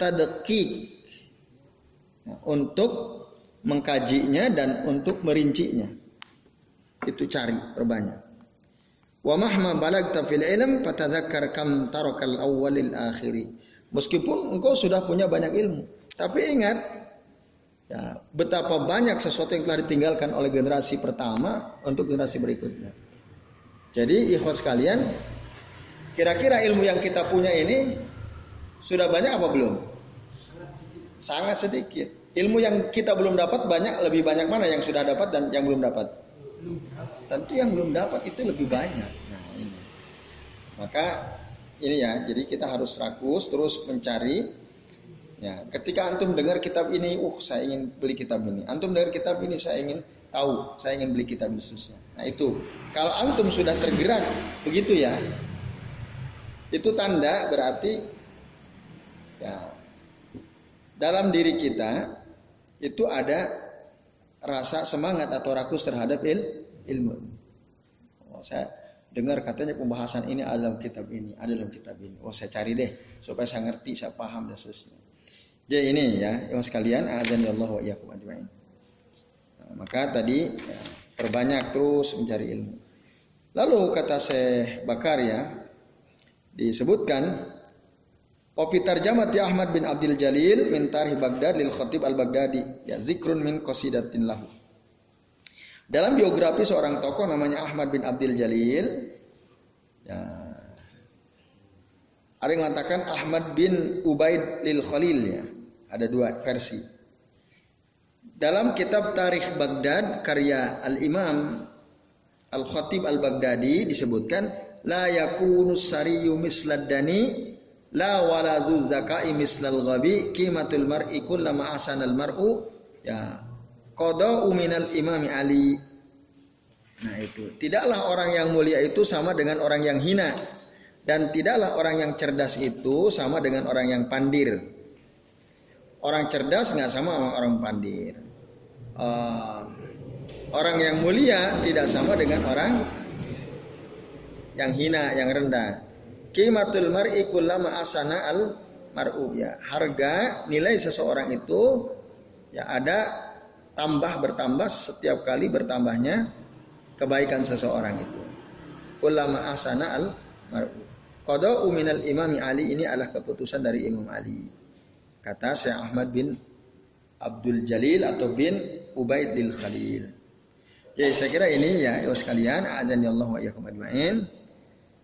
untuk mengkajinya dan untuk merincinya. Itu cari perbanyak wa mahma balagta fil ilm fatadzakkar kam tarakal awwalil akhiri. Meskipun engkau sudah punya banyak ilmu. Tapi ingat ya, betapa banyak sesuatu yang telah ditinggalkan oleh generasi pertama untuk generasi berikutnya. Jadi ikhwas kalian Kira-kira ilmu yang kita punya ini sudah banyak apa belum? Sangat sedikit. Ilmu yang kita belum dapat banyak, lebih banyak mana yang sudah dapat dan yang belum dapat? Tentu yang belum dapat itu lebih banyak. Nah, ini. Maka ini ya, jadi kita harus rakus terus mencari. Ya, ketika antum dengar kitab ini, uh saya ingin beli kitab ini. Antum dengar kitab ini, saya ingin tahu, saya ingin beli kitab ini Nah itu, kalau antum sudah tergerak begitu ya, itu tanda berarti ya dalam diri kita itu ada rasa semangat atau rakus terhadap il, ilmu. Oh, saya dengar katanya pembahasan ini ada dalam kitab ini, ada dalam kitab ini. Oh, saya cari deh supaya saya ngerti, saya paham dan seterusnya. Jadi ini ya, yang sekalian, azan ya Allah wa iyyakum ajmain. Nah, maka tadi ya, perbanyak terus mencari ilmu. Lalu kata saya Bakar ya, disebutkan Wafi tarjamat ya Ahmad bin Abdul Jalil min tarikh Baghdad lil Khatib al-Baghdadi ya zikrun min qasidatin lahu. Dalam biografi seorang tokoh namanya Ahmad bin Abdul Jalil ya ada yang mengatakan Ahmad bin Ubaid lil Khalil ya. Ada dua versi. Dalam kitab Tarikh Baghdad karya Al-Imam Al-Khatib Al-Baghdadi disebutkan la yakunu sariyu misladani la waladu zakai mislal ghabi qimatul mar'i kullama asanal mar'u. Ya. Qada uminal imami ali. Nah itu. Tidaklah orang yang mulia itu sama dengan orang yang hina. Dan tidaklah orang yang cerdas itu sama dengan orang yang pandir. Orang cerdas nggak sama sama orang pandir. Uh, orang yang mulia tidak sama dengan orang yang hina, yang rendah. Kimatul mar'i kullama asana al mar'u ya. Harga nilai seseorang itu ya ada tambah bertambah setiap kali bertambahnya kebaikan seseorang itu. Kullama asana al mar'u. Qada uminal imami Ali ini adalah keputusan dari Imam Ali. Kata Syekh Ahmad bin Abdul Jalil atau bin Ubaidil Khalil. Jadi saya kira ini ya, ya sekalian, azan ya Allah wa iyyakum ajmain.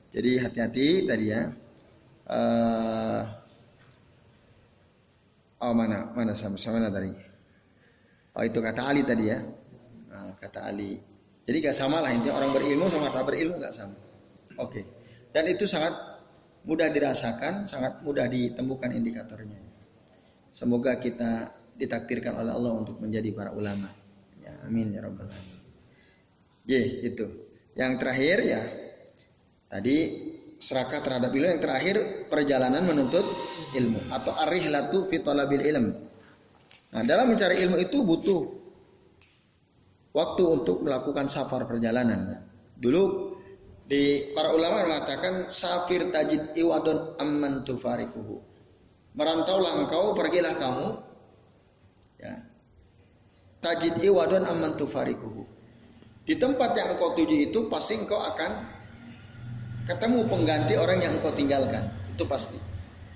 Jadi hati-hati tadi ya. Uh, oh mana mana sama sama mana tadi? Oh itu kata Ali tadi ya. Nah, kata Ali. Jadi gak sama lah intinya orang berilmu sama tak berilmu gak sama. Oke. Okay. Dan itu sangat mudah dirasakan, sangat mudah ditemukan indikatornya. Semoga kita ditakdirkan oleh Allah untuk menjadi para ulama. Ya, amin ya rabbal alamin. Ye, itu. Yang terakhir ya Tadi serakah terhadap ilmu yang terakhir perjalanan menuntut ilmu atau arihlatu fi talabil ilm. Nah, dalam mencari ilmu itu butuh waktu untuk melakukan safar perjalanan. Dulu di para ulama mengatakan safir tajid iwadun amman tufarikuhu. Merantaulah engkau, pergilah kamu. Ya. Tajid iwadun amman tufarikuhu. Di tempat yang engkau tuju itu pasti engkau akan ketemu pengganti orang yang engkau tinggalkan. Itu pasti.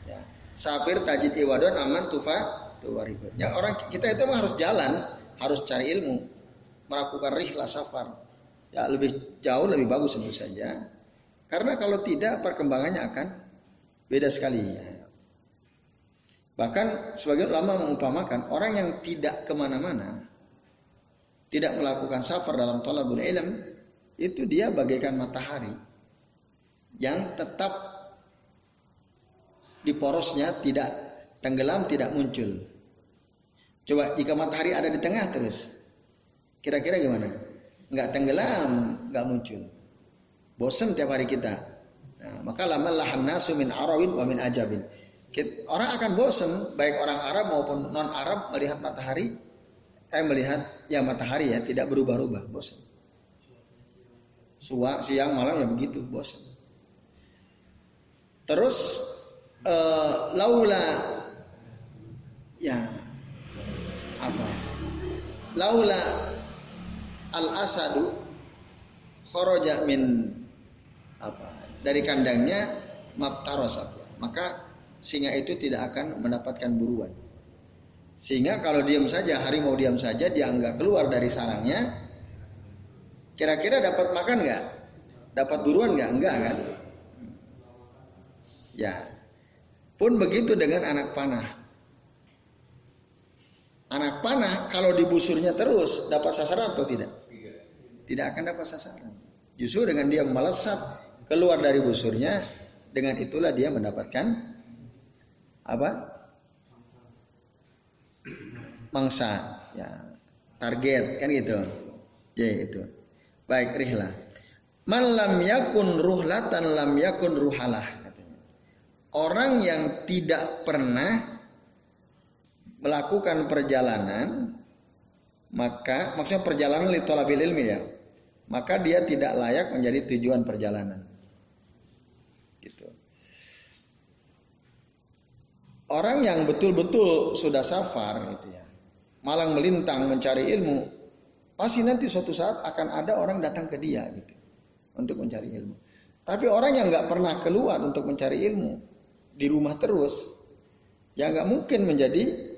Ya. sabir tajid iwadon aman tufa tuwarikut ya orang kita itu harus jalan harus cari ilmu melakukan rihlah safar. Ya lebih jauh lebih bagus tentu saja. Karena kalau tidak perkembangannya akan beda sekali. Ya. bahkan sebagian ulama mengumpamakan orang yang tidak ke mana-mana tidak melakukan safar dalam tolabul ilm itu dia bagaikan matahari yang tetap di porosnya tidak tenggelam, tidak muncul. Coba jika matahari ada di tengah terus, kira-kira gimana? Enggak tenggelam, enggak muncul. Bosan tiap hari kita. Nah, maka lama lahan nasu min arawin wa min ajabin. Orang akan bosan, baik orang Arab maupun non Arab melihat matahari, eh melihat ya matahari ya tidak berubah-ubah, bosan. Suah, siang malam ya begitu, bosan. Terus uh, laula ya apa? Laula al asadu kharaja min apa? Dari kandangnya mabtarasat. Maka singa itu tidak akan mendapatkan buruan. Sehingga kalau diam saja, harimau diam saja, dia nggak keluar dari sarangnya, kira-kira dapat makan nggak? Dapat buruan nggak? Enggak kan? Ya. Pun begitu dengan anak panah. Anak panah kalau dibusurnya terus dapat sasaran atau tidak? Tidak akan dapat sasaran. Justru dengan dia melesat keluar dari busurnya, dengan itulah dia mendapatkan apa? Mangsa, ya, target kan gitu. Ya itu. Baik, rihlah. Man lam yakun ruhlatan lam yakun ruhalah orang yang tidak pernah melakukan perjalanan maka maksudnya perjalanan litolabil ilmi ya maka dia tidak layak menjadi tujuan perjalanan. Gitu. Orang yang betul-betul sudah safar gitu ya malang melintang mencari ilmu pasti nanti suatu saat akan ada orang datang ke dia gitu untuk mencari ilmu. Tapi orang yang nggak pernah keluar untuk mencari ilmu di rumah terus, ya nggak mungkin menjadi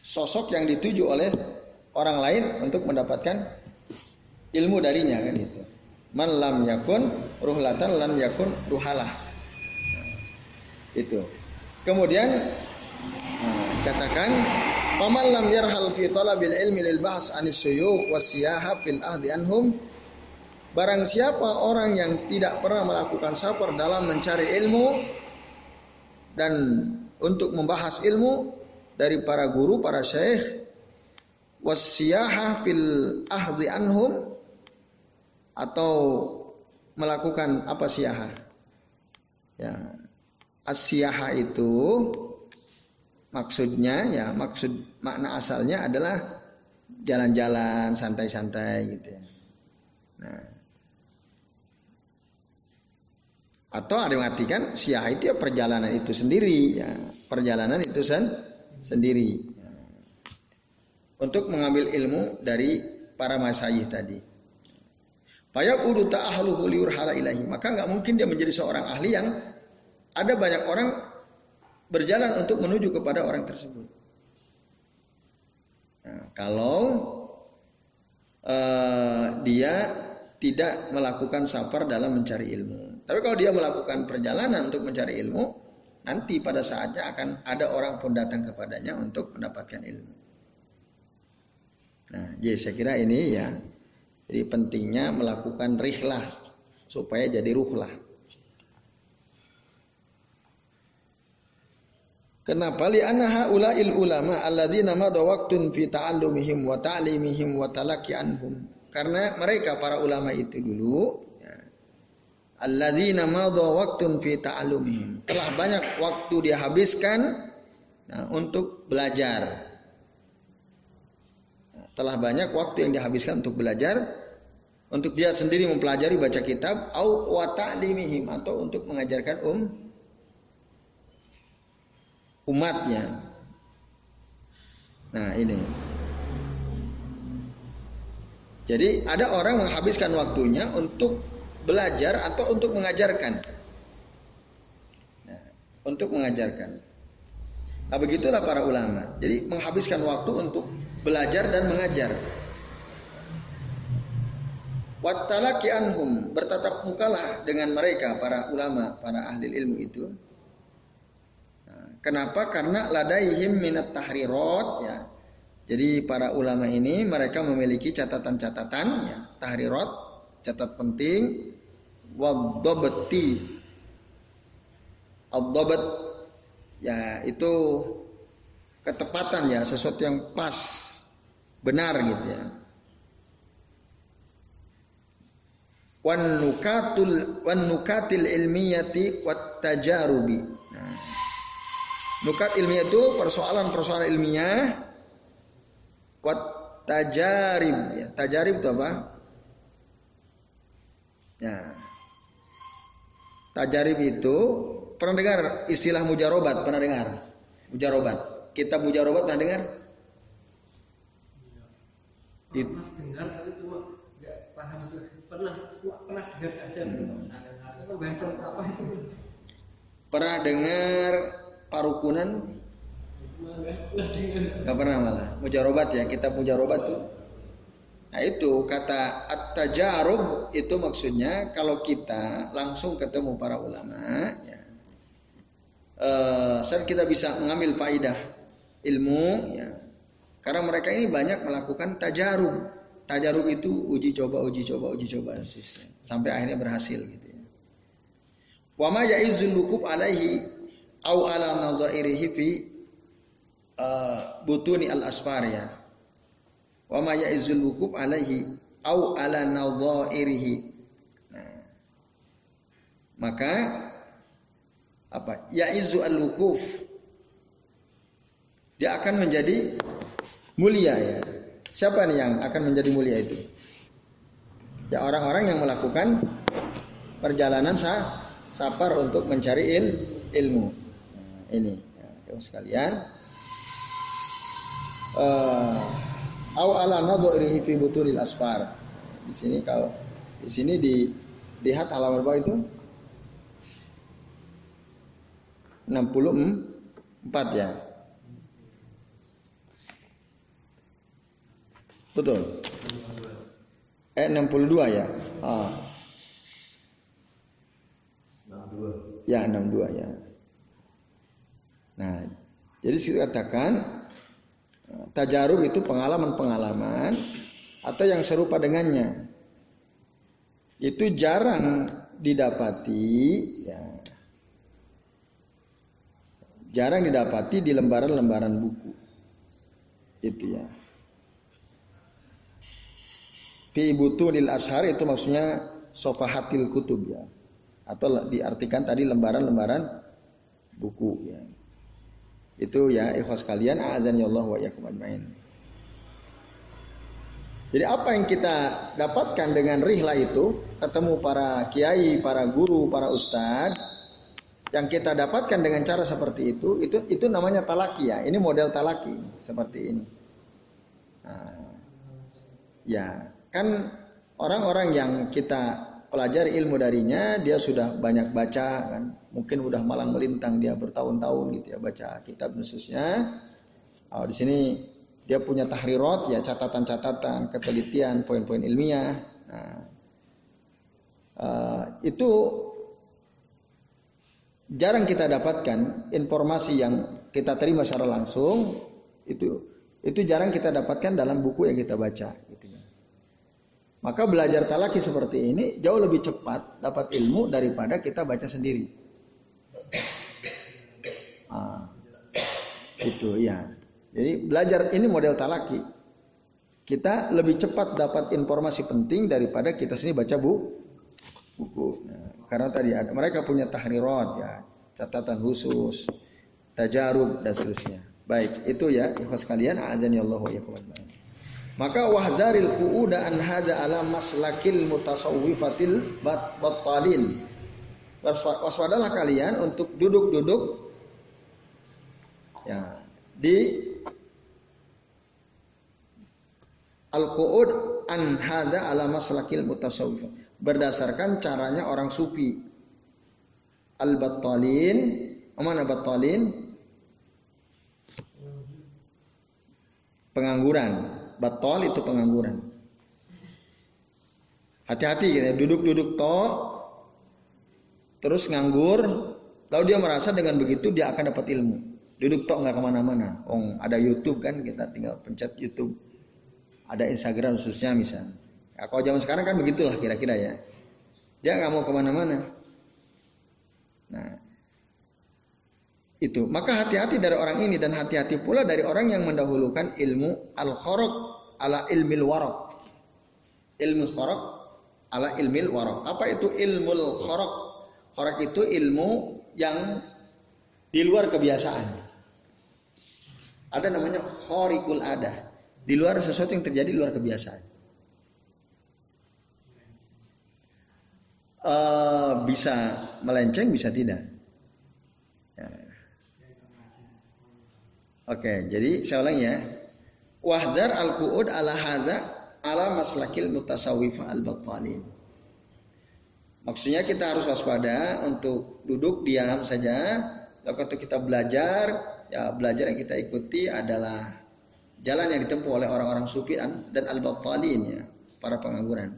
sosok yang dituju oleh orang lain untuk mendapatkan ilmu darinya kan itu. Man lam yakun ruhlatan lan yakun ruhalah. itu. Kemudian nah, katakan Paman lam yarhal fi talabil ilmi lil bahs anis suyukh wasiyaha fil ahdi anhum Barang siapa orang yang tidak pernah melakukan safar dalam mencari ilmu dan untuk membahas ilmu dari para guru, para syekh wasiyaha fil ahdi anhum atau melakukan apa siyaha? Ya, asyaha itu maksudnya ya maksud makna asalnya adalah jalan-jalan santai-santai gitu ya. Nah, Atau ada yang mengatakan siah itu ya perjalanan itu sendiri, ya perjalanan itu sen sendiri. Untuk mengambil ilmu dari para masyayikh tadi. Payak udu ta'ahluhu liurhala ilahi. Maka nggak mungkin dia menjadi seorang ahli yang ada banyak orang berjalan untuk menuju kepada orang tersebut. Nah, kalau uh, dia tidak melakukan safar dalam mencari ilmu. Tapi kalau dia melakukan perjalanan untuk mencari ilmu, nanti pada saatnya akan ada orang pun datang kepadanya untuk mendapatkan ilmu. Nah, jadi saya kira ini ya, jadi pentingnya melakukan rihlah supaya jadi ruhlah. Kenapa li anna ulail ulama alladzina mada waqtun fi ta'allumihim wa ta'limihim wa talaqi anhum. Karena mereka para ulama itu dulu alladzina madha waktun fi ta'allumihim. Telah banyak waktu dia habiskan nah, untuk belajar. Nah, telah banyak waktu yang dihabiskan untuk belajar untuk dia sendiri mempelajari baca kitab au wa ta'limihim atau untuk mengajarkan um umatnya. Nah, ini. Jadi ada orang menghabiskan waktunya untuk belajar atau untuk mengajarkan. Nah, untuk mengajarkan. Nah, begitulah para ulama. Jadi menghabiskan waktu untuk belajar dan mengajar. Wattalaki anhum bertatap mukalah dengan mereka para ulama, para ahli ilmu itu. Nah, kenapa? Karena ladaihim minat tahrirat ya. Jadi para ulama ini mereka memiliki catatan-catatan ya, tahrirat, catat penting wadhabti ad ya itu ketepatan ya sesuatu yang pas benar gitu ya. Wan nukatul wan nukatil ilmiyati wat tajarubi nah, nukat ilmiah itu persoalan-persoalan ilmiah. Wat tajarib ya tajarib itu apa? Ya Tajarib itu pernah dengar istilah mujarobat? Pernah dengar? Mujarobat. Kitab mujarobat pernah dengar?
It. Pernah dengar tapi cuma nggak paham pernah pernah dengar saja. Hmm. Bahasa apa itu?
Pernah dengar parukunan? Gak pernah malah. Mujarobat ya, kitab mujarobat tuh Nah itu kata at-tajarub itu maksudnya kalau kita langsung ketemu para ulama ya. Uh, saat kita bisa mengambil faidah ilmu ya. Karena mereka ini banyak melakukan tajarub. Tajarub itu uji coba, uji coba, uji coba sampai akhirnya berhasil gitu ya. Wa ma ya'izul lukub alaihi au ala nazairihi fi uh, butuni al-asfar ya wa ma ya'izul wukuf alaihi au ala nadhairihi. Nah, maka apa? Ya'izu al-wukuf. Dia akan menjadi mulia ya. Siapa nih yang akan menjadi mulia itu? Ya orang-orang yang melakukan perjalanan sah, safar untuk mencari il, ilmu. Nah, ini ya, sekalian. Uh, au ala nadhirihi fi butunil asfar. Di sini kalau di sini di lihat halaman bawah itu 64 ya. Betul. Eh 62 ya. Ah. 62. Ya 62 ya. Nah, jadi saya katakan Tajarub itu pengalaman-pengalaman atau yang serupa dengannya. Itu jarang didapati ya. Jarang didapati di lembaran-lembaran buku. Itu ya. Fi butunil ashar itu maksudnya sofahatil kutub ya. Atau diartikan tadi lembaran-lembaran buku ya. Itu ya ikhwas kalian azan ya Allah wa yakum ajmain. Jadi apa yang kita dapatkan dengan rihla itu, ketemu para kiai, para guru, para ustadz, yang kita dapatkan dengan cara seperti itu, itu itu namanya talaki ya. Ini model talaki seperti ini. Nah, ya, kan orang-orang yang kita pelajari ilmu darinya, dia sudah banyak baca kan. Mungkin udah malang melintang dia bertahun-tahun gitu ya baca kitab khususnya. Oh, di sini dia punya tahrirat ya catatan-catatan, ketelitian, poin-poin ilmiah. Nah, uh, itu jarang kita dapatkan informasi yang kita terima secara langsung itu itu jarang kita dapatkan dalam buku yang kita baca gitu ya. Maka belajar talaki seperti ini jauh lebih cepat dapat ilmu daripada kita baca sendiri. Ah, itu ya. Jadi belajar ini model talaki. Kita lebih cepat dapat informasi penting daripada kita sini baca bu, buku. Nah, karena tadi ada mereka punya tahrirat ya, catatan khusus, tajarub dan seterusnya. Baik, itu ya ikhwas kalian azan ya Allah Maka wahdaril qu'uda an hada ala maslakil mutasawwifatil battalin. Waspadalah kalian untuk duduk-duduk ya di al-qu'ud an hada ala maslakil mutasawwif. Berdasarkan caranya orang sufi. Al-battalin mana battalin? Pengangguran battal itu pengangguran hati-hati gitu ya. duduk-duduk to terus nganggur lalu dia merasa dengan begitu dia akan dapat ilmu duduk tok nggak ke mana-mana oh ada YouTube kan kita tinggal pencet YouTube ada Instagram khususnya misalnya. Ya, kalau zaman sekarang kan begitulah kira-kira ya. Dia nggak mau ke mana-mana. Nah, itu. Maka hati-hati dari orang ini dan hati-hati pula dari orang yang mendahulukan ilmu al khorok ala ilmil warok. Ilmu khorok ala ilmil warok. Apa itu ilmu khorok? Khorok itu ilmu yang di luar kebiasaan. Ada namanya khorikul adah di luar sesuatu yang terjadi di luar kebiasaan. Uh, bisa melenceng, bisa tidak. Oke, jadi saya ulang ya. Wahdar al-qu'ud ala hadza ala maslakil mutasawwif al-battalin. Maksudnya kita harus waspada untuk duduk diam saja. Lalu kalau kita belajar, ya belajar yang kita ikuti adalah jalan yang ditempuh oleh orang-orang sufi dan al-battalin ya, para pengangguran.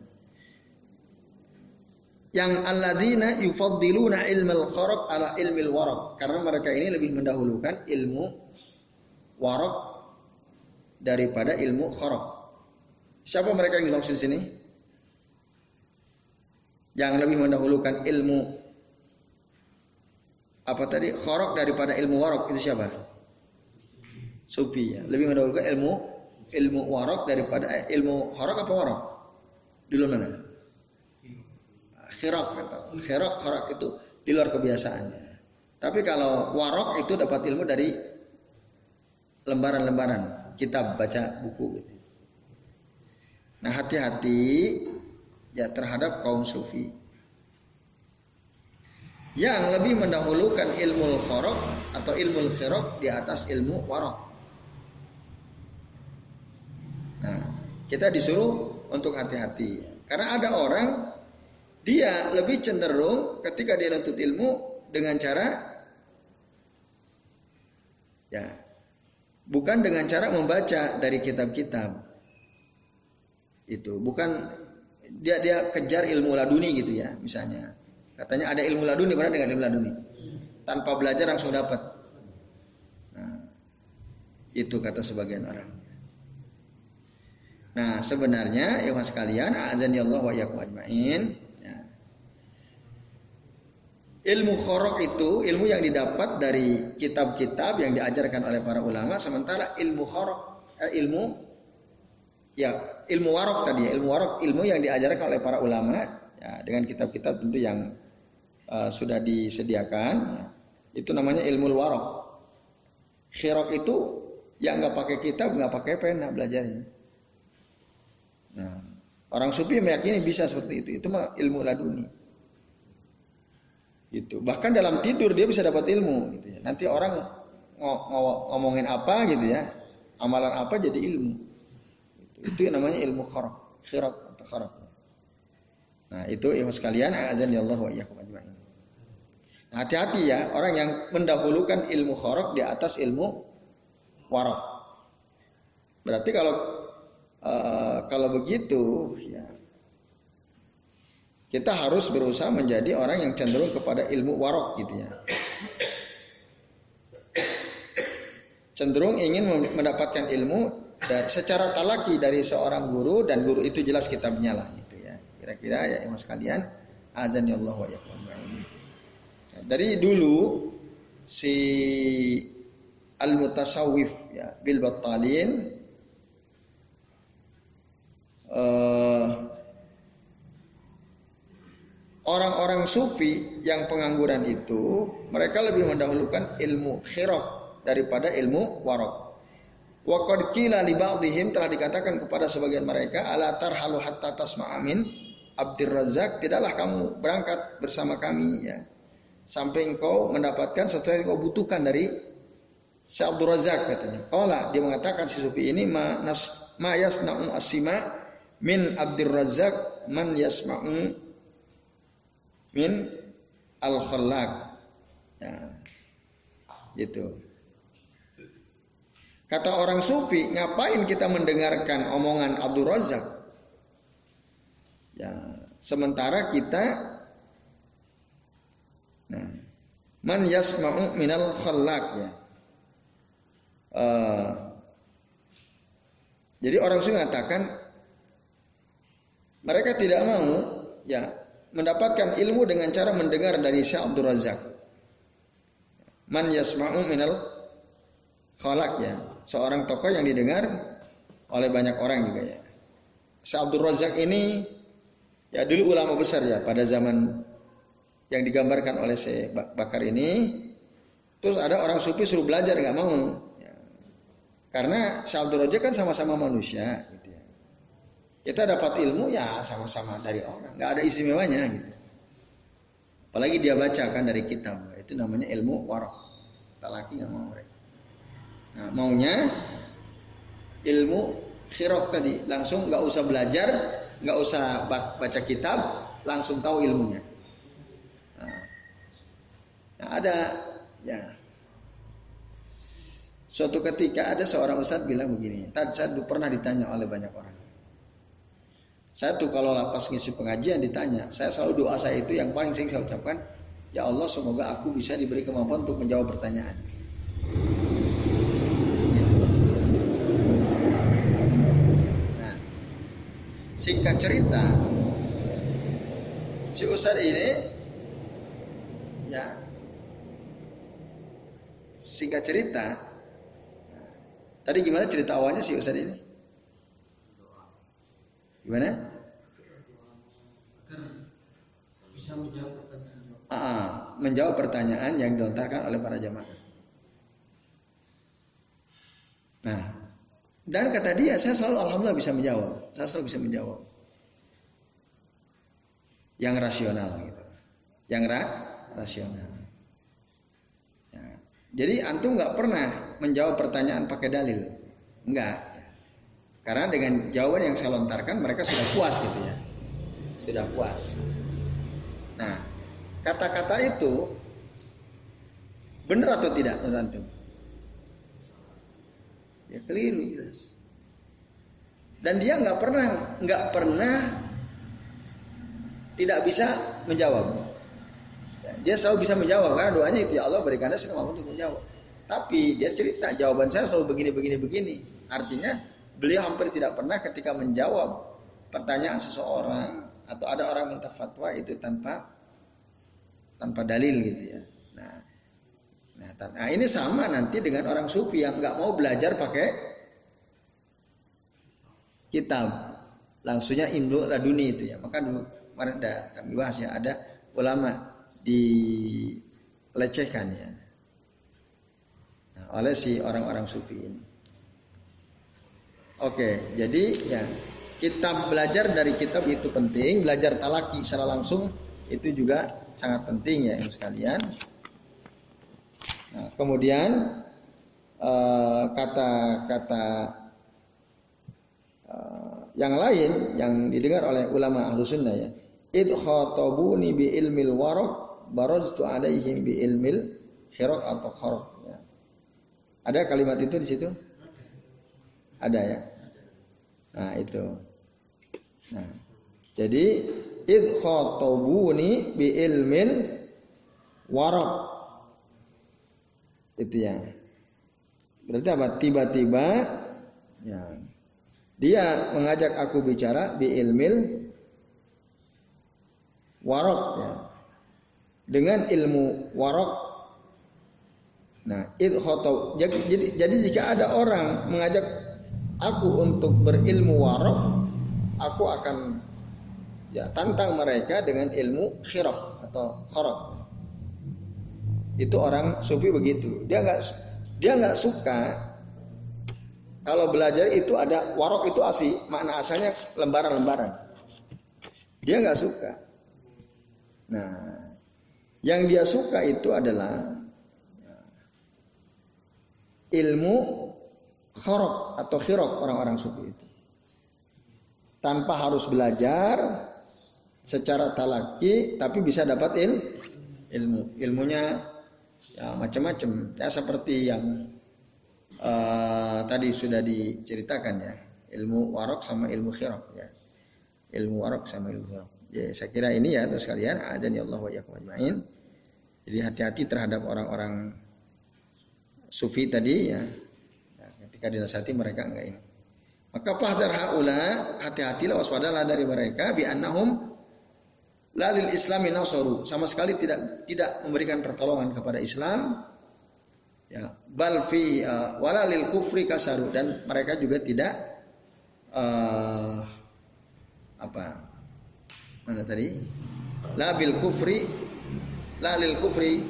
Yang alladzina yufaddiluna ilmal kharaq ala ilmil waraq karena mereka ini lebih mendahulukan ilmu waraq daripada ilmu kharaq. Siapa mereka yang dimaksud sini? Yang lebih mendahulukan ilmu apa tadi kharaq daripada ilmu waraq itu siapa? sufi ya. Lebih mendahulukan ilmu ilmu warok daripada eh, ilmu horok apa warok? Di luar mana? Khirok khirok horok itu di luar kebiasaannya. Tapi kalau warok itu dapat ilmu dari lembaran-lembaran kitab baca buku gitu. Nah hati-hati ya terhadap kaum sufi yang lebih mendahulukan ilmu khorok atau ilmu khirok di atas ilmu warok. Kita disuruh untuk hati-hati. Karena ada orang dia lebih cenderung ketika dia nuntut ilmu dengan cara ya bukan dengan cara membaca dari kitab-kitab. Itu bukan dia dia kejar ilmu laduni gitu ya misalnya. Katanya ada ilmu laduni, pernah dengan ilmu laduni? Tanpa belajar langsung dapat. Nah, itu kata sebagian orang. Nah, sebenarnya ya sekalian, azan ya Allah wa ajmain. Ya. Ilmu khorok itu ilmu yang didapat dari kitab-kitab yang diajarkan oleh para ulama, sementara ilmu khorok, eh, ilmu ya ilmu warok tadi, ilmu warok ilmu yang diajarkan oleh para ulama ya, dengan kitab-kitab tentu yang uh, sudah disediakan. Ya. Itu namanya ilmu warok. Khirok itu yang nggak pakai kitab, nggak pakai pena belajarnya. Nah, orang sufi meyakini bisa seperti itu. Itu mah ilmu laduni. Itu. Bahkan dalam tidur dia bisa dapat ilmu gitu ya. Nanti orang ngomongin apa gitu ya. Amalan apa jadi ilmu. Itu, itu yang namanya ilmu kharak, khirak atau kharak. Nah, itu ikhwas sekalian, azan ya Allah wa. Nah, hati-hati ya, orang yang mendahulukan ilmu kharak di atas ilmu warak. Berarti kalau Uh, kalau begitu, kita harus berusaha menjadi orang yang cenderung kepada ilmu warok gitu ya. Cenderung ingin mendapatkan ilmu dan secara talaki dari seorang guru dan guru itu jelas kitabnya lah gitu ya. Kira-kira ya ibu sekalian, azan ya Allah wa ya Dari dulu si al-mutasawwif ya bil battalin uh, orang-orang sufi yang pengangguran itu mereka lebih mendahulukan ilmu khirok daripada ilmu warok. Wa qad qila li ba'dihim telah dikatakan kepada sebagian mereka ala tarhalu hatta tasma'amin Abdur Razak tidaklah kamu berangkat bersama kami ya sampai engkau mendapatkan sesuatu yang kau butuhkan dari Abdul Razak katanya. Qala dia mengatakan si sufi ini ma nas ma yasna'u asima min Abdur Razak man yasma'u min al-khallaq. Ya. Gitu. Kata orang sufi, ngapain kita mendengarkan omongan Abdul Razak? Ya, sementara kita nah, man yasma'u minal khallaq ya. Uh, jadi orang sufi mengatakan mereka tidak mau ya mendapatkan ilmu dengan cara mendengar dari Syekh Abdul Razak. Man yasma'u minal khalaq ya seorang tokoh yang didengar oleh banyak orang juga ya. Syekh Abdul Razak ini ya dulu ulama besar ya pada zaman yang digambarkan oleh Syekh Bakar ini. Terus ada orang sufi suruh belajar nggak mau. Ya. Karena Syekh Abdul Razak kan sama-sama manusia gitu. Kita dapat ilmu ya sama-sama dari orang, nggak ada istimewanya gitu. Apalagi dia baca kan dari kitab, itu namanya ilmu warok. Tak laki nggak mau mereka. Nah, maunya ilmu khirok tadi langsung nggak usah belajar, nggak usah baca kitab, langsung tahu ilmunya. Nah, nah ada ya suatu ketika ada seorang ustadz bilang begini, tadi saya pernah ditanya oleh banyak orang. Saya tuh kalau lapas ngisi pengajian ditanya, saya selalu doa saya itu yang paling sering saya ucapkan, ya Allah semoga aku bisa diberi kemampuan untuk menjawab pertanyaan. Singkat cerita, si Ustaz ini ya singkat cerita tadi gimana cerita awalnya si Ustaz ini? Gimana?
bisa menjawab pertanyaan.
Ah, menjawab pertanyaan yang dilontarkan oleh para jamaah. Nah, dan kata dia, saya selalu alhamdulillah bisa menjawab. Saya selalu bisa menjawab. Yang rasional gitu. Yang ra rasional. Ya. Jadi antum nggak pernah menjawab pertanyaan pakai dalil. Enggak. Karena dengan jawaban yang saya lontarkan mereka sudah puas gitu ya. Sudah puas. Nah, kata-kata itu benar atau tidak menurut? Ya keliru jelas. Dan dia nggak pernah nggak pernah tidak bisa menjawab. Dia selalu bisa menjawab karena doanya itu ya Allah berikan saya untuk menjawab. Tapi dia cerita jawaban saya selalu begini begini begini. Artinya beliau hampir tidak pernah ketika menjawab pertanyaan seseorang atau ada orang minta fatwa itu tanpa tanpa dalil gitu ya. Nah ini sama nanti dengan orang sufi yang nggak mau belajar pakai kitab. Langsungnya Indo Laduni itu ya. Maka kemarin ada kami bahas ya ada ulama dilecehkan ya. Nah, oleh si orang-orang sufi ini. Oke, jadi ya kita belajar dari kitab itu penting, belajar talaki secara langsung itu juga sangat penting ya sekalian. Nah, kemudian eh, kata-kata uh, yang lain yang didengar oleh ulama ahlu sunnah ya. Khatabuni bi ilmil warok baraztu alaihim bi ilmil khirok atau khorok. Ya. Ada kalimat itu di situ? Ada ya. Nah itu. Nah, jadi id khatabuni bi ilmil warok itu ya. Berarti apa? Tiba-tiba ya dia mengajak aku bicara bi ilmil warok ya. Dengan ilmu warok Nah, itu khotob. Jadi, jadi, jadi jika ada orang mengajak aku untuk berilmu warok, aku akan Ya, tantang mereka dengan ilmu khiraf atau khorok. Itu orang sufi begitu. Dia nggak dia nggak suka kalau belajar itu ada warok itu asli makna asalnya lembaran-lembaran. Dia nggak suka. Nah, yang dia suka itu adalah ilmu khorok atau khirok orang-orang sufi itu. Tanpa harus belajar, secara talaki tapi bisa dapat il, ilmu. Ilmunya ya macam-macam. Ya seperti yang uh, tadi sudah diceritakan ya. Ilmu warok sama ilmu khirok ya. Ilmu warok sama ilmu khirok. Ya saya kira ini ya terus kalian ajan ya Allah wa jadi hati-hati terhadap orang-orang sufi tadi ya ketika dinasihati mereka enggak ini maka fahdar haula hati-hatilah waspadalah dari mereka bi annahum Lalil Islami nasaru sama sekali tidak tidak memberikan pertolongan kepada Islam. Ya, bal fi uh, walalil kufri kasaru dan mereka juga tidak uh, apa mana tadi? Labil kufri lalil kufri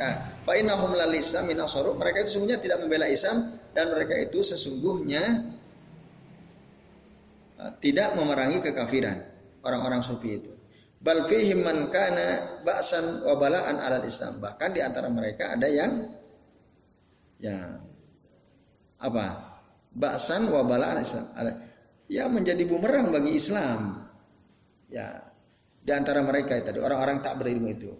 ya, fa innahum lal islami nasaru mereka itu sesungguhnya tidak membela Islam dan mereka itu sesungguhnya uh, tidak memerangi kekafiran orang-orang sufi itu Bal fihim man kana ba'san wa bala'an alal Islam. Bahkan di antara mereka ada yang ya apa? Ba'san wa bala'an Islam. Ya menjadi bumerang bagi Islam. Ya di antara mereka tadi orang-orang tak berilmu itu.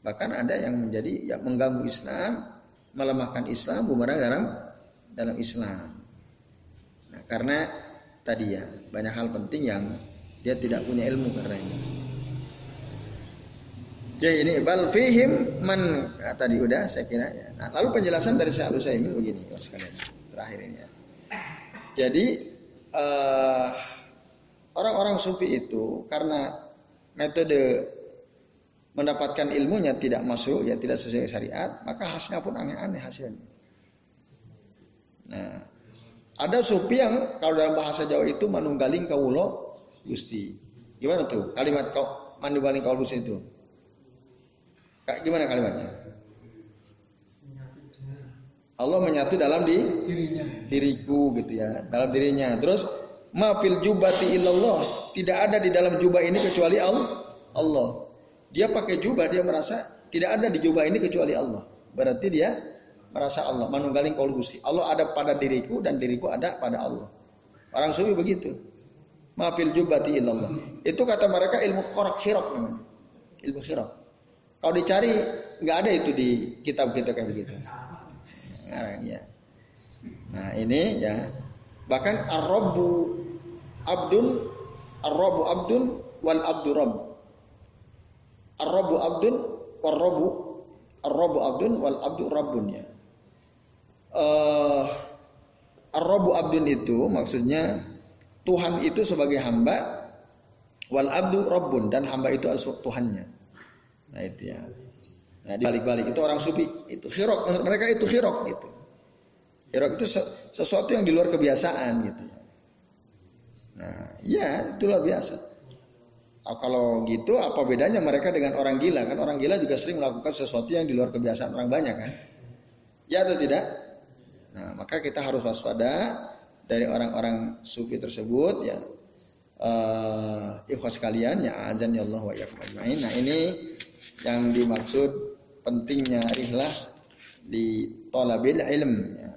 Bahkan ada yang menjadi ya mengganggu Islam, melemahkan Islam, bumerang dalam dalam Islam. Nah, karena tadi ya banyak hal penting yang dia tidak punya ilmu karena ini. Ya ini bal fihim man nah, tadi udah saya kira ya. Nah, lalu penjelasan dari Syekh Utsaimin begini sekalian terakhir ini ya. Jadi uh, orang-orang sufi itu karena metode mendapatkan ilmunya tidak masuk ya tidak sesuai syariat maka hasilnya pun aneh-aneh hasilnya. Nah, ada sufi yang kalau dalam bahasa Jawa itu manunggaling kawulo gusti. Gimana tuh kalimat kau manunggaling kawulo gusti itu? Kak, gimana kalimatnya? Allah menyatu dalam di dirinya. diriku gitu ya, dalam dirinya. Terus mafil jubati illallah, tidak ada di dalam jubah ini kecuali Allah. Allah. Dia pakai jubah, dia merasa tidak ada di jubah ini kecuali Allah. Berarti dia merasa Allah, manunggaling kolusi. Allah ada pada diriku dan diriku ada pada Allah. Orang sufi begitu. Mafil jubati illallah. Itu kata mereka ilmu khorak khirok namanya. Ilmu khirok. Kalau dicari nggak ada itu di kitab kita kayak begitu. Nah, ya. Nah ini ya bahkan ar-rabbu abdun ar-rabbu abdun wal abdu rabb. Ar-rabbu abdun wal ar-rabbu abdun wal abdu rabbun ya. Uh, ar-rabbu abdun itu maksudnya Tuhan itu sebagai hamba wal abdu rabbun dan hamba itu adalah Tuhannya. Nah itu ya. Nah dibalik-balik itu orang sufi itu hirok menurut mereka itu hirok gitu. Hirok itu sesuatu yang di luar kebiasaan gitu. Nah ya itu luar biasa. Oh, kalau gitu apa bedanya mereka dengan orang gila kan orang gila juga sering melakukan sesuatu yang di luar kebiasaan orang banyak kan? Ya atau tidak? Nah maka kita harus waspada dari orang-orang sufi tersebut ya. Uh, ikhwas kalian ya azan ya Allah wa Nah ini yang dimaksud pentingnya rihlah di tolabil ilm ya.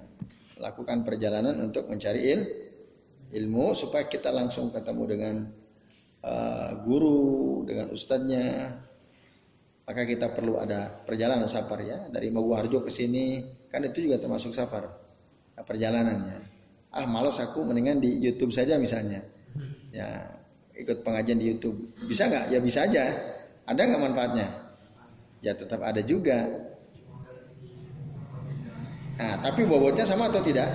lakukan perjalanan untuk mencari il, ilmu supaya kita langsung ketemu dengan uh, guru dengan ustadznya. Maka kita perlu ada perjalanan safar ya. Dari Harjo ke sini kan itu juga termasuk safar perjalanannya. Ah malas aku mendingan di YouTube saja misalnya. Ya ikut pengajian di YouTube. Bisa nggak? Ya bisa aja. Ada nggak manfaatnya? Ya tetap ada juga. Nah tapi bobotnya sama atau tidak?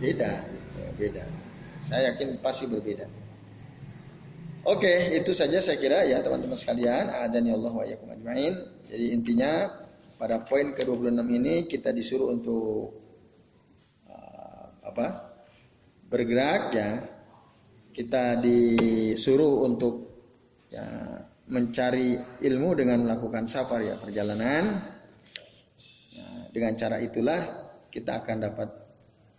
Beda. Beda. Saya yakin pasti berbeda. Oke itu saja saya kira ya teman-teman sekalian. Azani Allah wa ajmain. Jadi intinya pada poin ke-26 ini kita disuruh untuk apa bergerak ya kita disuruh untuk ya mencari ilmu dengan melakukan safar ya perjalanan. Ya, dengan cara itulah kita akan dapat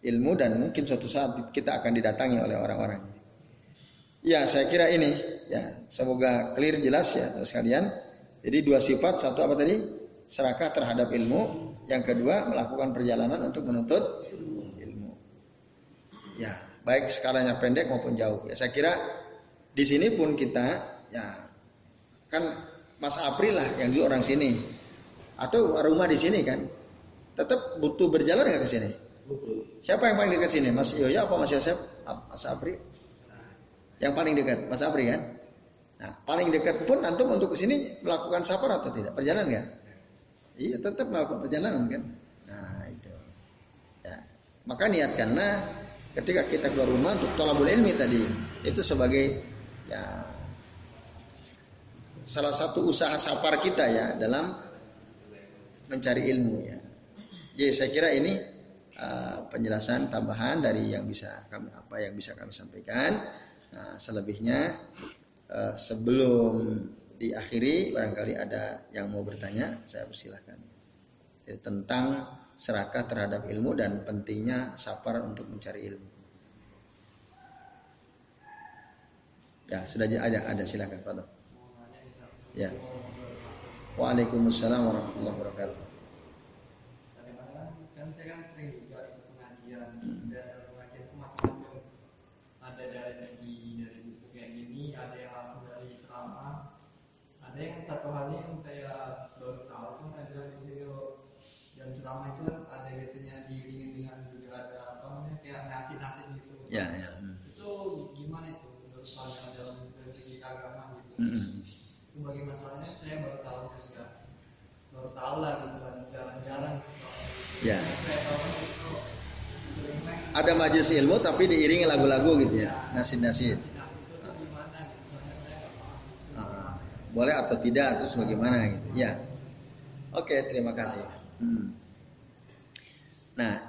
ilmu dan mungkin suatu saat kita akan didatangi oleh orang-orang. Ya, saya kira ini ya, semoga clear jelas ya sekalian. Jadi dua sifat, satu apa tadi? Serakah terhadap ilmu, yang kedua melakukan perjalanan untuk menuntut. Ya, baik skalanya pendek maupun jauh. Ya, saya kira di sini pun kita ya kan Mas April lah yang dulu orang sini atau rumah di sini kan tetap butuh berjalan nggak ke sini? Siapa yang paling dekat sini? Mas Yoyo apa Mas Yosef? Mas Apri? Yang paling dekat, Mas Apri kan? Nah, paling dekat pun antum untuk ke sini melakukan safar atau tidak? Perjalanan nggak? Iya, tetap melakukan perjalanan kan? Nah, itu. Ya. Maka niatkanlah ketika kita keluar rumah untuk tolabul ilmi tadi itu sebagai ya salah satu usaha safar kita ya dalam mencari ilmu ya. Jadi saya kira ini uh, penjelasan tambahan dari yang bisa kami apa yang bisa kami sampaikan. Nah, selebihnya uh, sebelum diakhiri barangkali ada yang mau bertanya, saya persilahkan. Jadi, tentang serakah terhadap ilmu dan pentingnya safar untuk mencari ilmu. Ya, sudah ada ada silakan Pak. Ya. Waalaikumsalam warahmatullahi wabarakatuh.
Kan saya kan sering juga ikut pengajian dan pengajian itu macam-macam. Ada dari segi dari buku kayak gini, ada yang langsung dari ceramah, ada yang satu hal yang saya baru tahu kan ada video yang ceramah itu kan ada biasanya diiringi dengan juga ada apa namanya kayak nasi-nasi gitu.
Ya, ya. Hmm.
Itu gimana itu menurut pandangan dalam dari segi agama gitu?
Hmm.
Itu bagi masalahnya saya baru tahu juga baru tahu lah gitu kan jarang-jarang gitu soal itu.
Ya.
Saya tahu kan itu sering main
Ada majelis ilmu tapi diiringi lagu-lagu gitu ya. Nasid-nasid. Ah, boleh atau tidak terus bagaimana gitu. Ya. Oke, terima kasih. Hmm. Nah,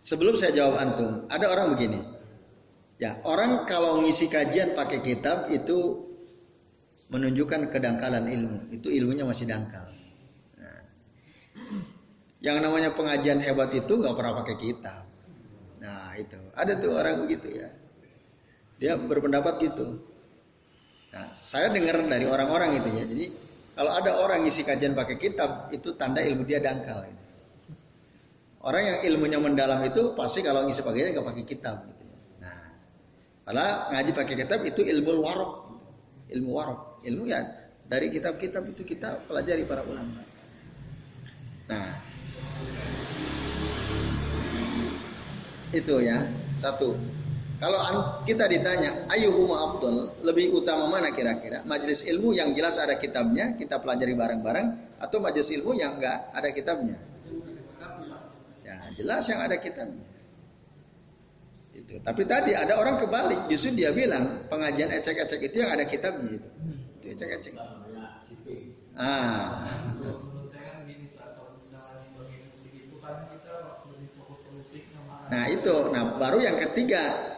sebelum saya jawab antum, ada orang begini. Ya, orang kalau ngisi kajian pakai kitab itu menunjukkan kedangkalan ilmu. Itu ilmunya masih dangkal. Nah, yang namanya pengajian hebat itu nggak pernah pakai kitab. Nah, itu ada tuh orang begitu ya. Dia berpendapat gitu. Nah, saya dengar dari orang-orang itu ya. Jadi kalau ada orang ngisi kajian pakai kitab itu tanda ilmu dia dangkal. Gitu. Orang yang ilmunya mendalam itu pasti kalau ngisi pakai nggak pakai kitab. Gitu. Nah, kalau ngaji pakai kitab itu ilmu warok, gitu. ilmu warok, ilmu ya dari kitab-kitab itu kita pelajari para ulama. Nah, itu ya satu. Kalau kita ditanya, ayuhuma afdal, lebih utama mana kira-kira? Majelis ilmu yang jelas ada kitabnya, kita pelajari bareng-bareng, atau majelis ilmu yang enggak ada kitabnya? Ya, jelas yang ada kitabnya. Itu. Tapi tadi ada orang kebalik, justru dia bilang pengajian ecek-ecek itu yang ada kitabnya itu. Itu ecek-ecek. Ah,
kita lebih fokus ke musik sama
Nah itu, nah baru yang ketiga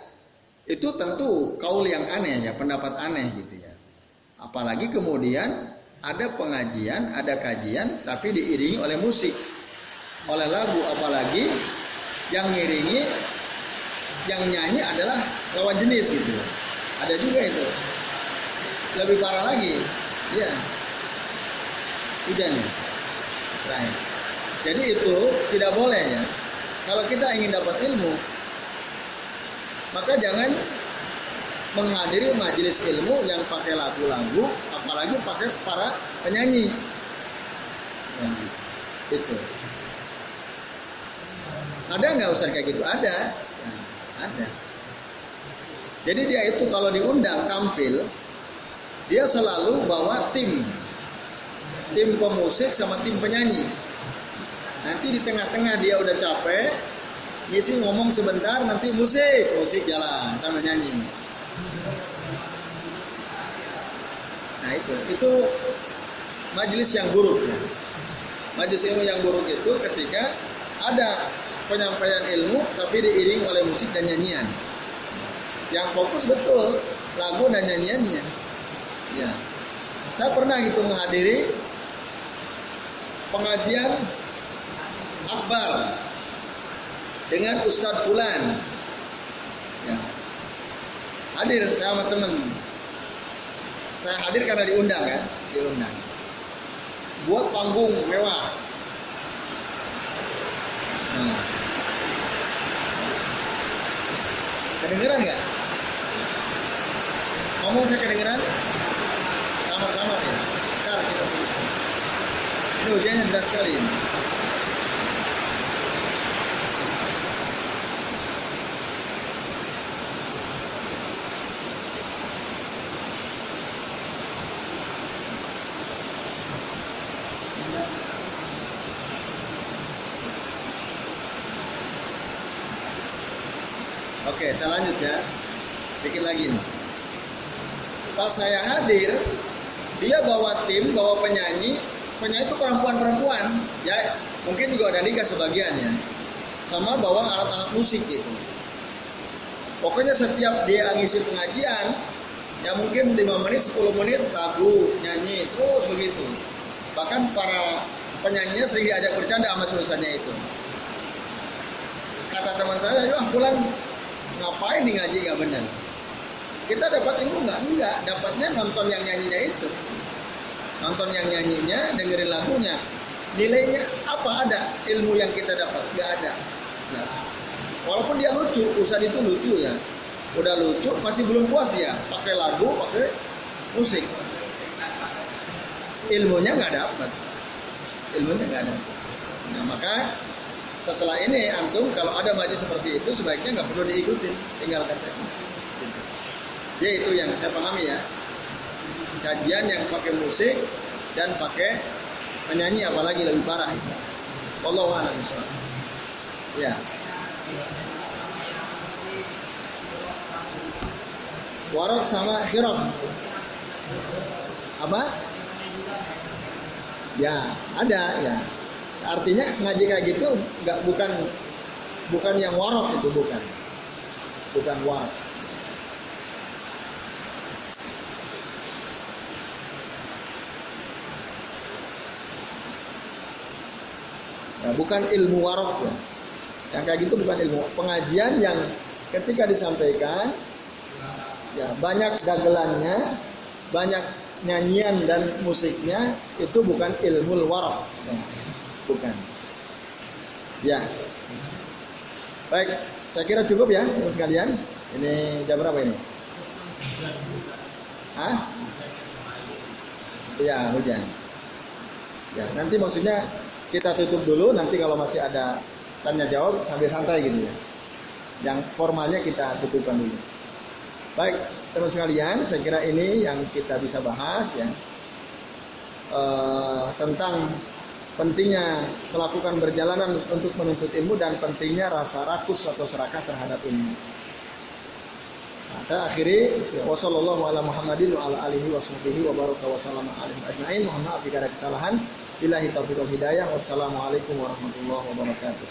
itu tentu kaul yang aneh ya, pendapat aneh gitu ya. Apalagi kemudian ada pengajian, ada kajian, tapi diiringi oleh musik, oleh lagu, apalagi yang ngiringi, yang nyanyi adalah lawan jenis gitu. Ada juga itu. Lebih parah lagi, ya. Hujan ya. Jadi itu tidak boleh ya. Kalau kita ingin dapat ilmu, maka jangan menghadiri majelis ilmu yang pakai lagu-lagu, apalagi pakai para penyanyi. Ya, itu. Ada nggak usah kayak gitu? Ada, ada. Jadi dia itu kalau diundang tampil, dia selalu bawa tim, tim pemusik sama tim penyanyi. Nanti di tengah-tengah dia udah capek, ngisi ngomong sebentar, nanti musik, musik jalan sambil nyanyi. Nah itu, itu majelis yang buruk ya. Majelis ilmu yang buruk itu ketika ada penyampaian ilmu tapi diiring oleh musik dan nyanyian. Yang fokus betul lagu dan nyanyiannya. Ya. Saya pernah gitu menghadiri pengajian akbar dengan Ustadz Bulan. Ya. Hadir saya sama teman. Saya hadir karena diundang kan, diundang. Buat panggung mewah. Nah. Kedengeran nggak? Ngomong saya kedengeran? Sama-sama ya. Ntar kita. Ini hujannya deras sekali ini. Oke, saya lanjut ya. Dikit lagi nih. Pas saya hadir, dia bawa tim, bawa penyanyi. Penyanyi itu perempuan-perempuan. Ya, mungkin juga ada nikah sebagian ya. Sama bawa alat-alat musik gitu. Pokoknya setiap dia ngisi pengajian, ya mungkin 5 menit, 10 menit lagu, nyanyi, terus begitu. Bahkan para penyanyinya sering diajak bercanda sama suasananya itu. Kata teman saya, yuk pulang ngapain di ngaji nggak benar kita dapat ilmu nggak? Enggak dapatnya nonton yang nyanyinya itu. Nonton yang nyanyinya dengerin lagunya. Nilainya apa? Ada. Ilmu yang kita dapat. Nggak ada. Jelas walaupun dia lucu usaha itu lucu ya. Udah lucu masih belum puas dia. Pakai lagu pakai musik. Ilmunya nggak dapat. Ilmunya nggak dapat. Nah maka setelah ini antum kalau ada majlis seperti itu sebaiknya nggak perlu diikutin, tinggalkan saja. Ya itu yang saya pahami ya. Kajian yang pakai musik dan pakai penyanyi apalagi lebih parah itu. Wallahu a'lam Ya. Warok sama hirok. Apa? Ya, ada ya. Artinya ngaji kayak gitu nggak bukan bukan yang warok itu bukan. Bukan warok. Nah, bukan ilmu warok ya. Yang kayak gitu bukan ilmu pengajian yang ketika disampaikan ya banyak dagelannya, banyak nyanyian dan musiknya itu bukan ilmu warok. Bukan. Ya. Baik, saya kira cukup ya teman sekalian. Ini jam berapa ini? Hah? Ya, hujan. Ya, nanti maksudnya kita tutup dulu nanti kalau masih ada tanya jawab sambil santai gitu ya. Yang formalnya kita cukupkan dulu. Baik, teman sekalian, saya kira ini yang kita bisa bahas ya. Uh, tentang pentingnya melakukan perjalanan untuk menuntut ilmu dan pentingnya rasa rakus atau serakah terhadap ilmu. Nah, saya akhiri wasallallahu ala Muhammadin wa ala alihi wa sahbihi wa baraka wa sallam alaihi ajmain. Mohon maaf jika ada kesalahan. Billahi taufiq wal hidayah. Wassalamualaikum warahmatullahi wabarakatuh.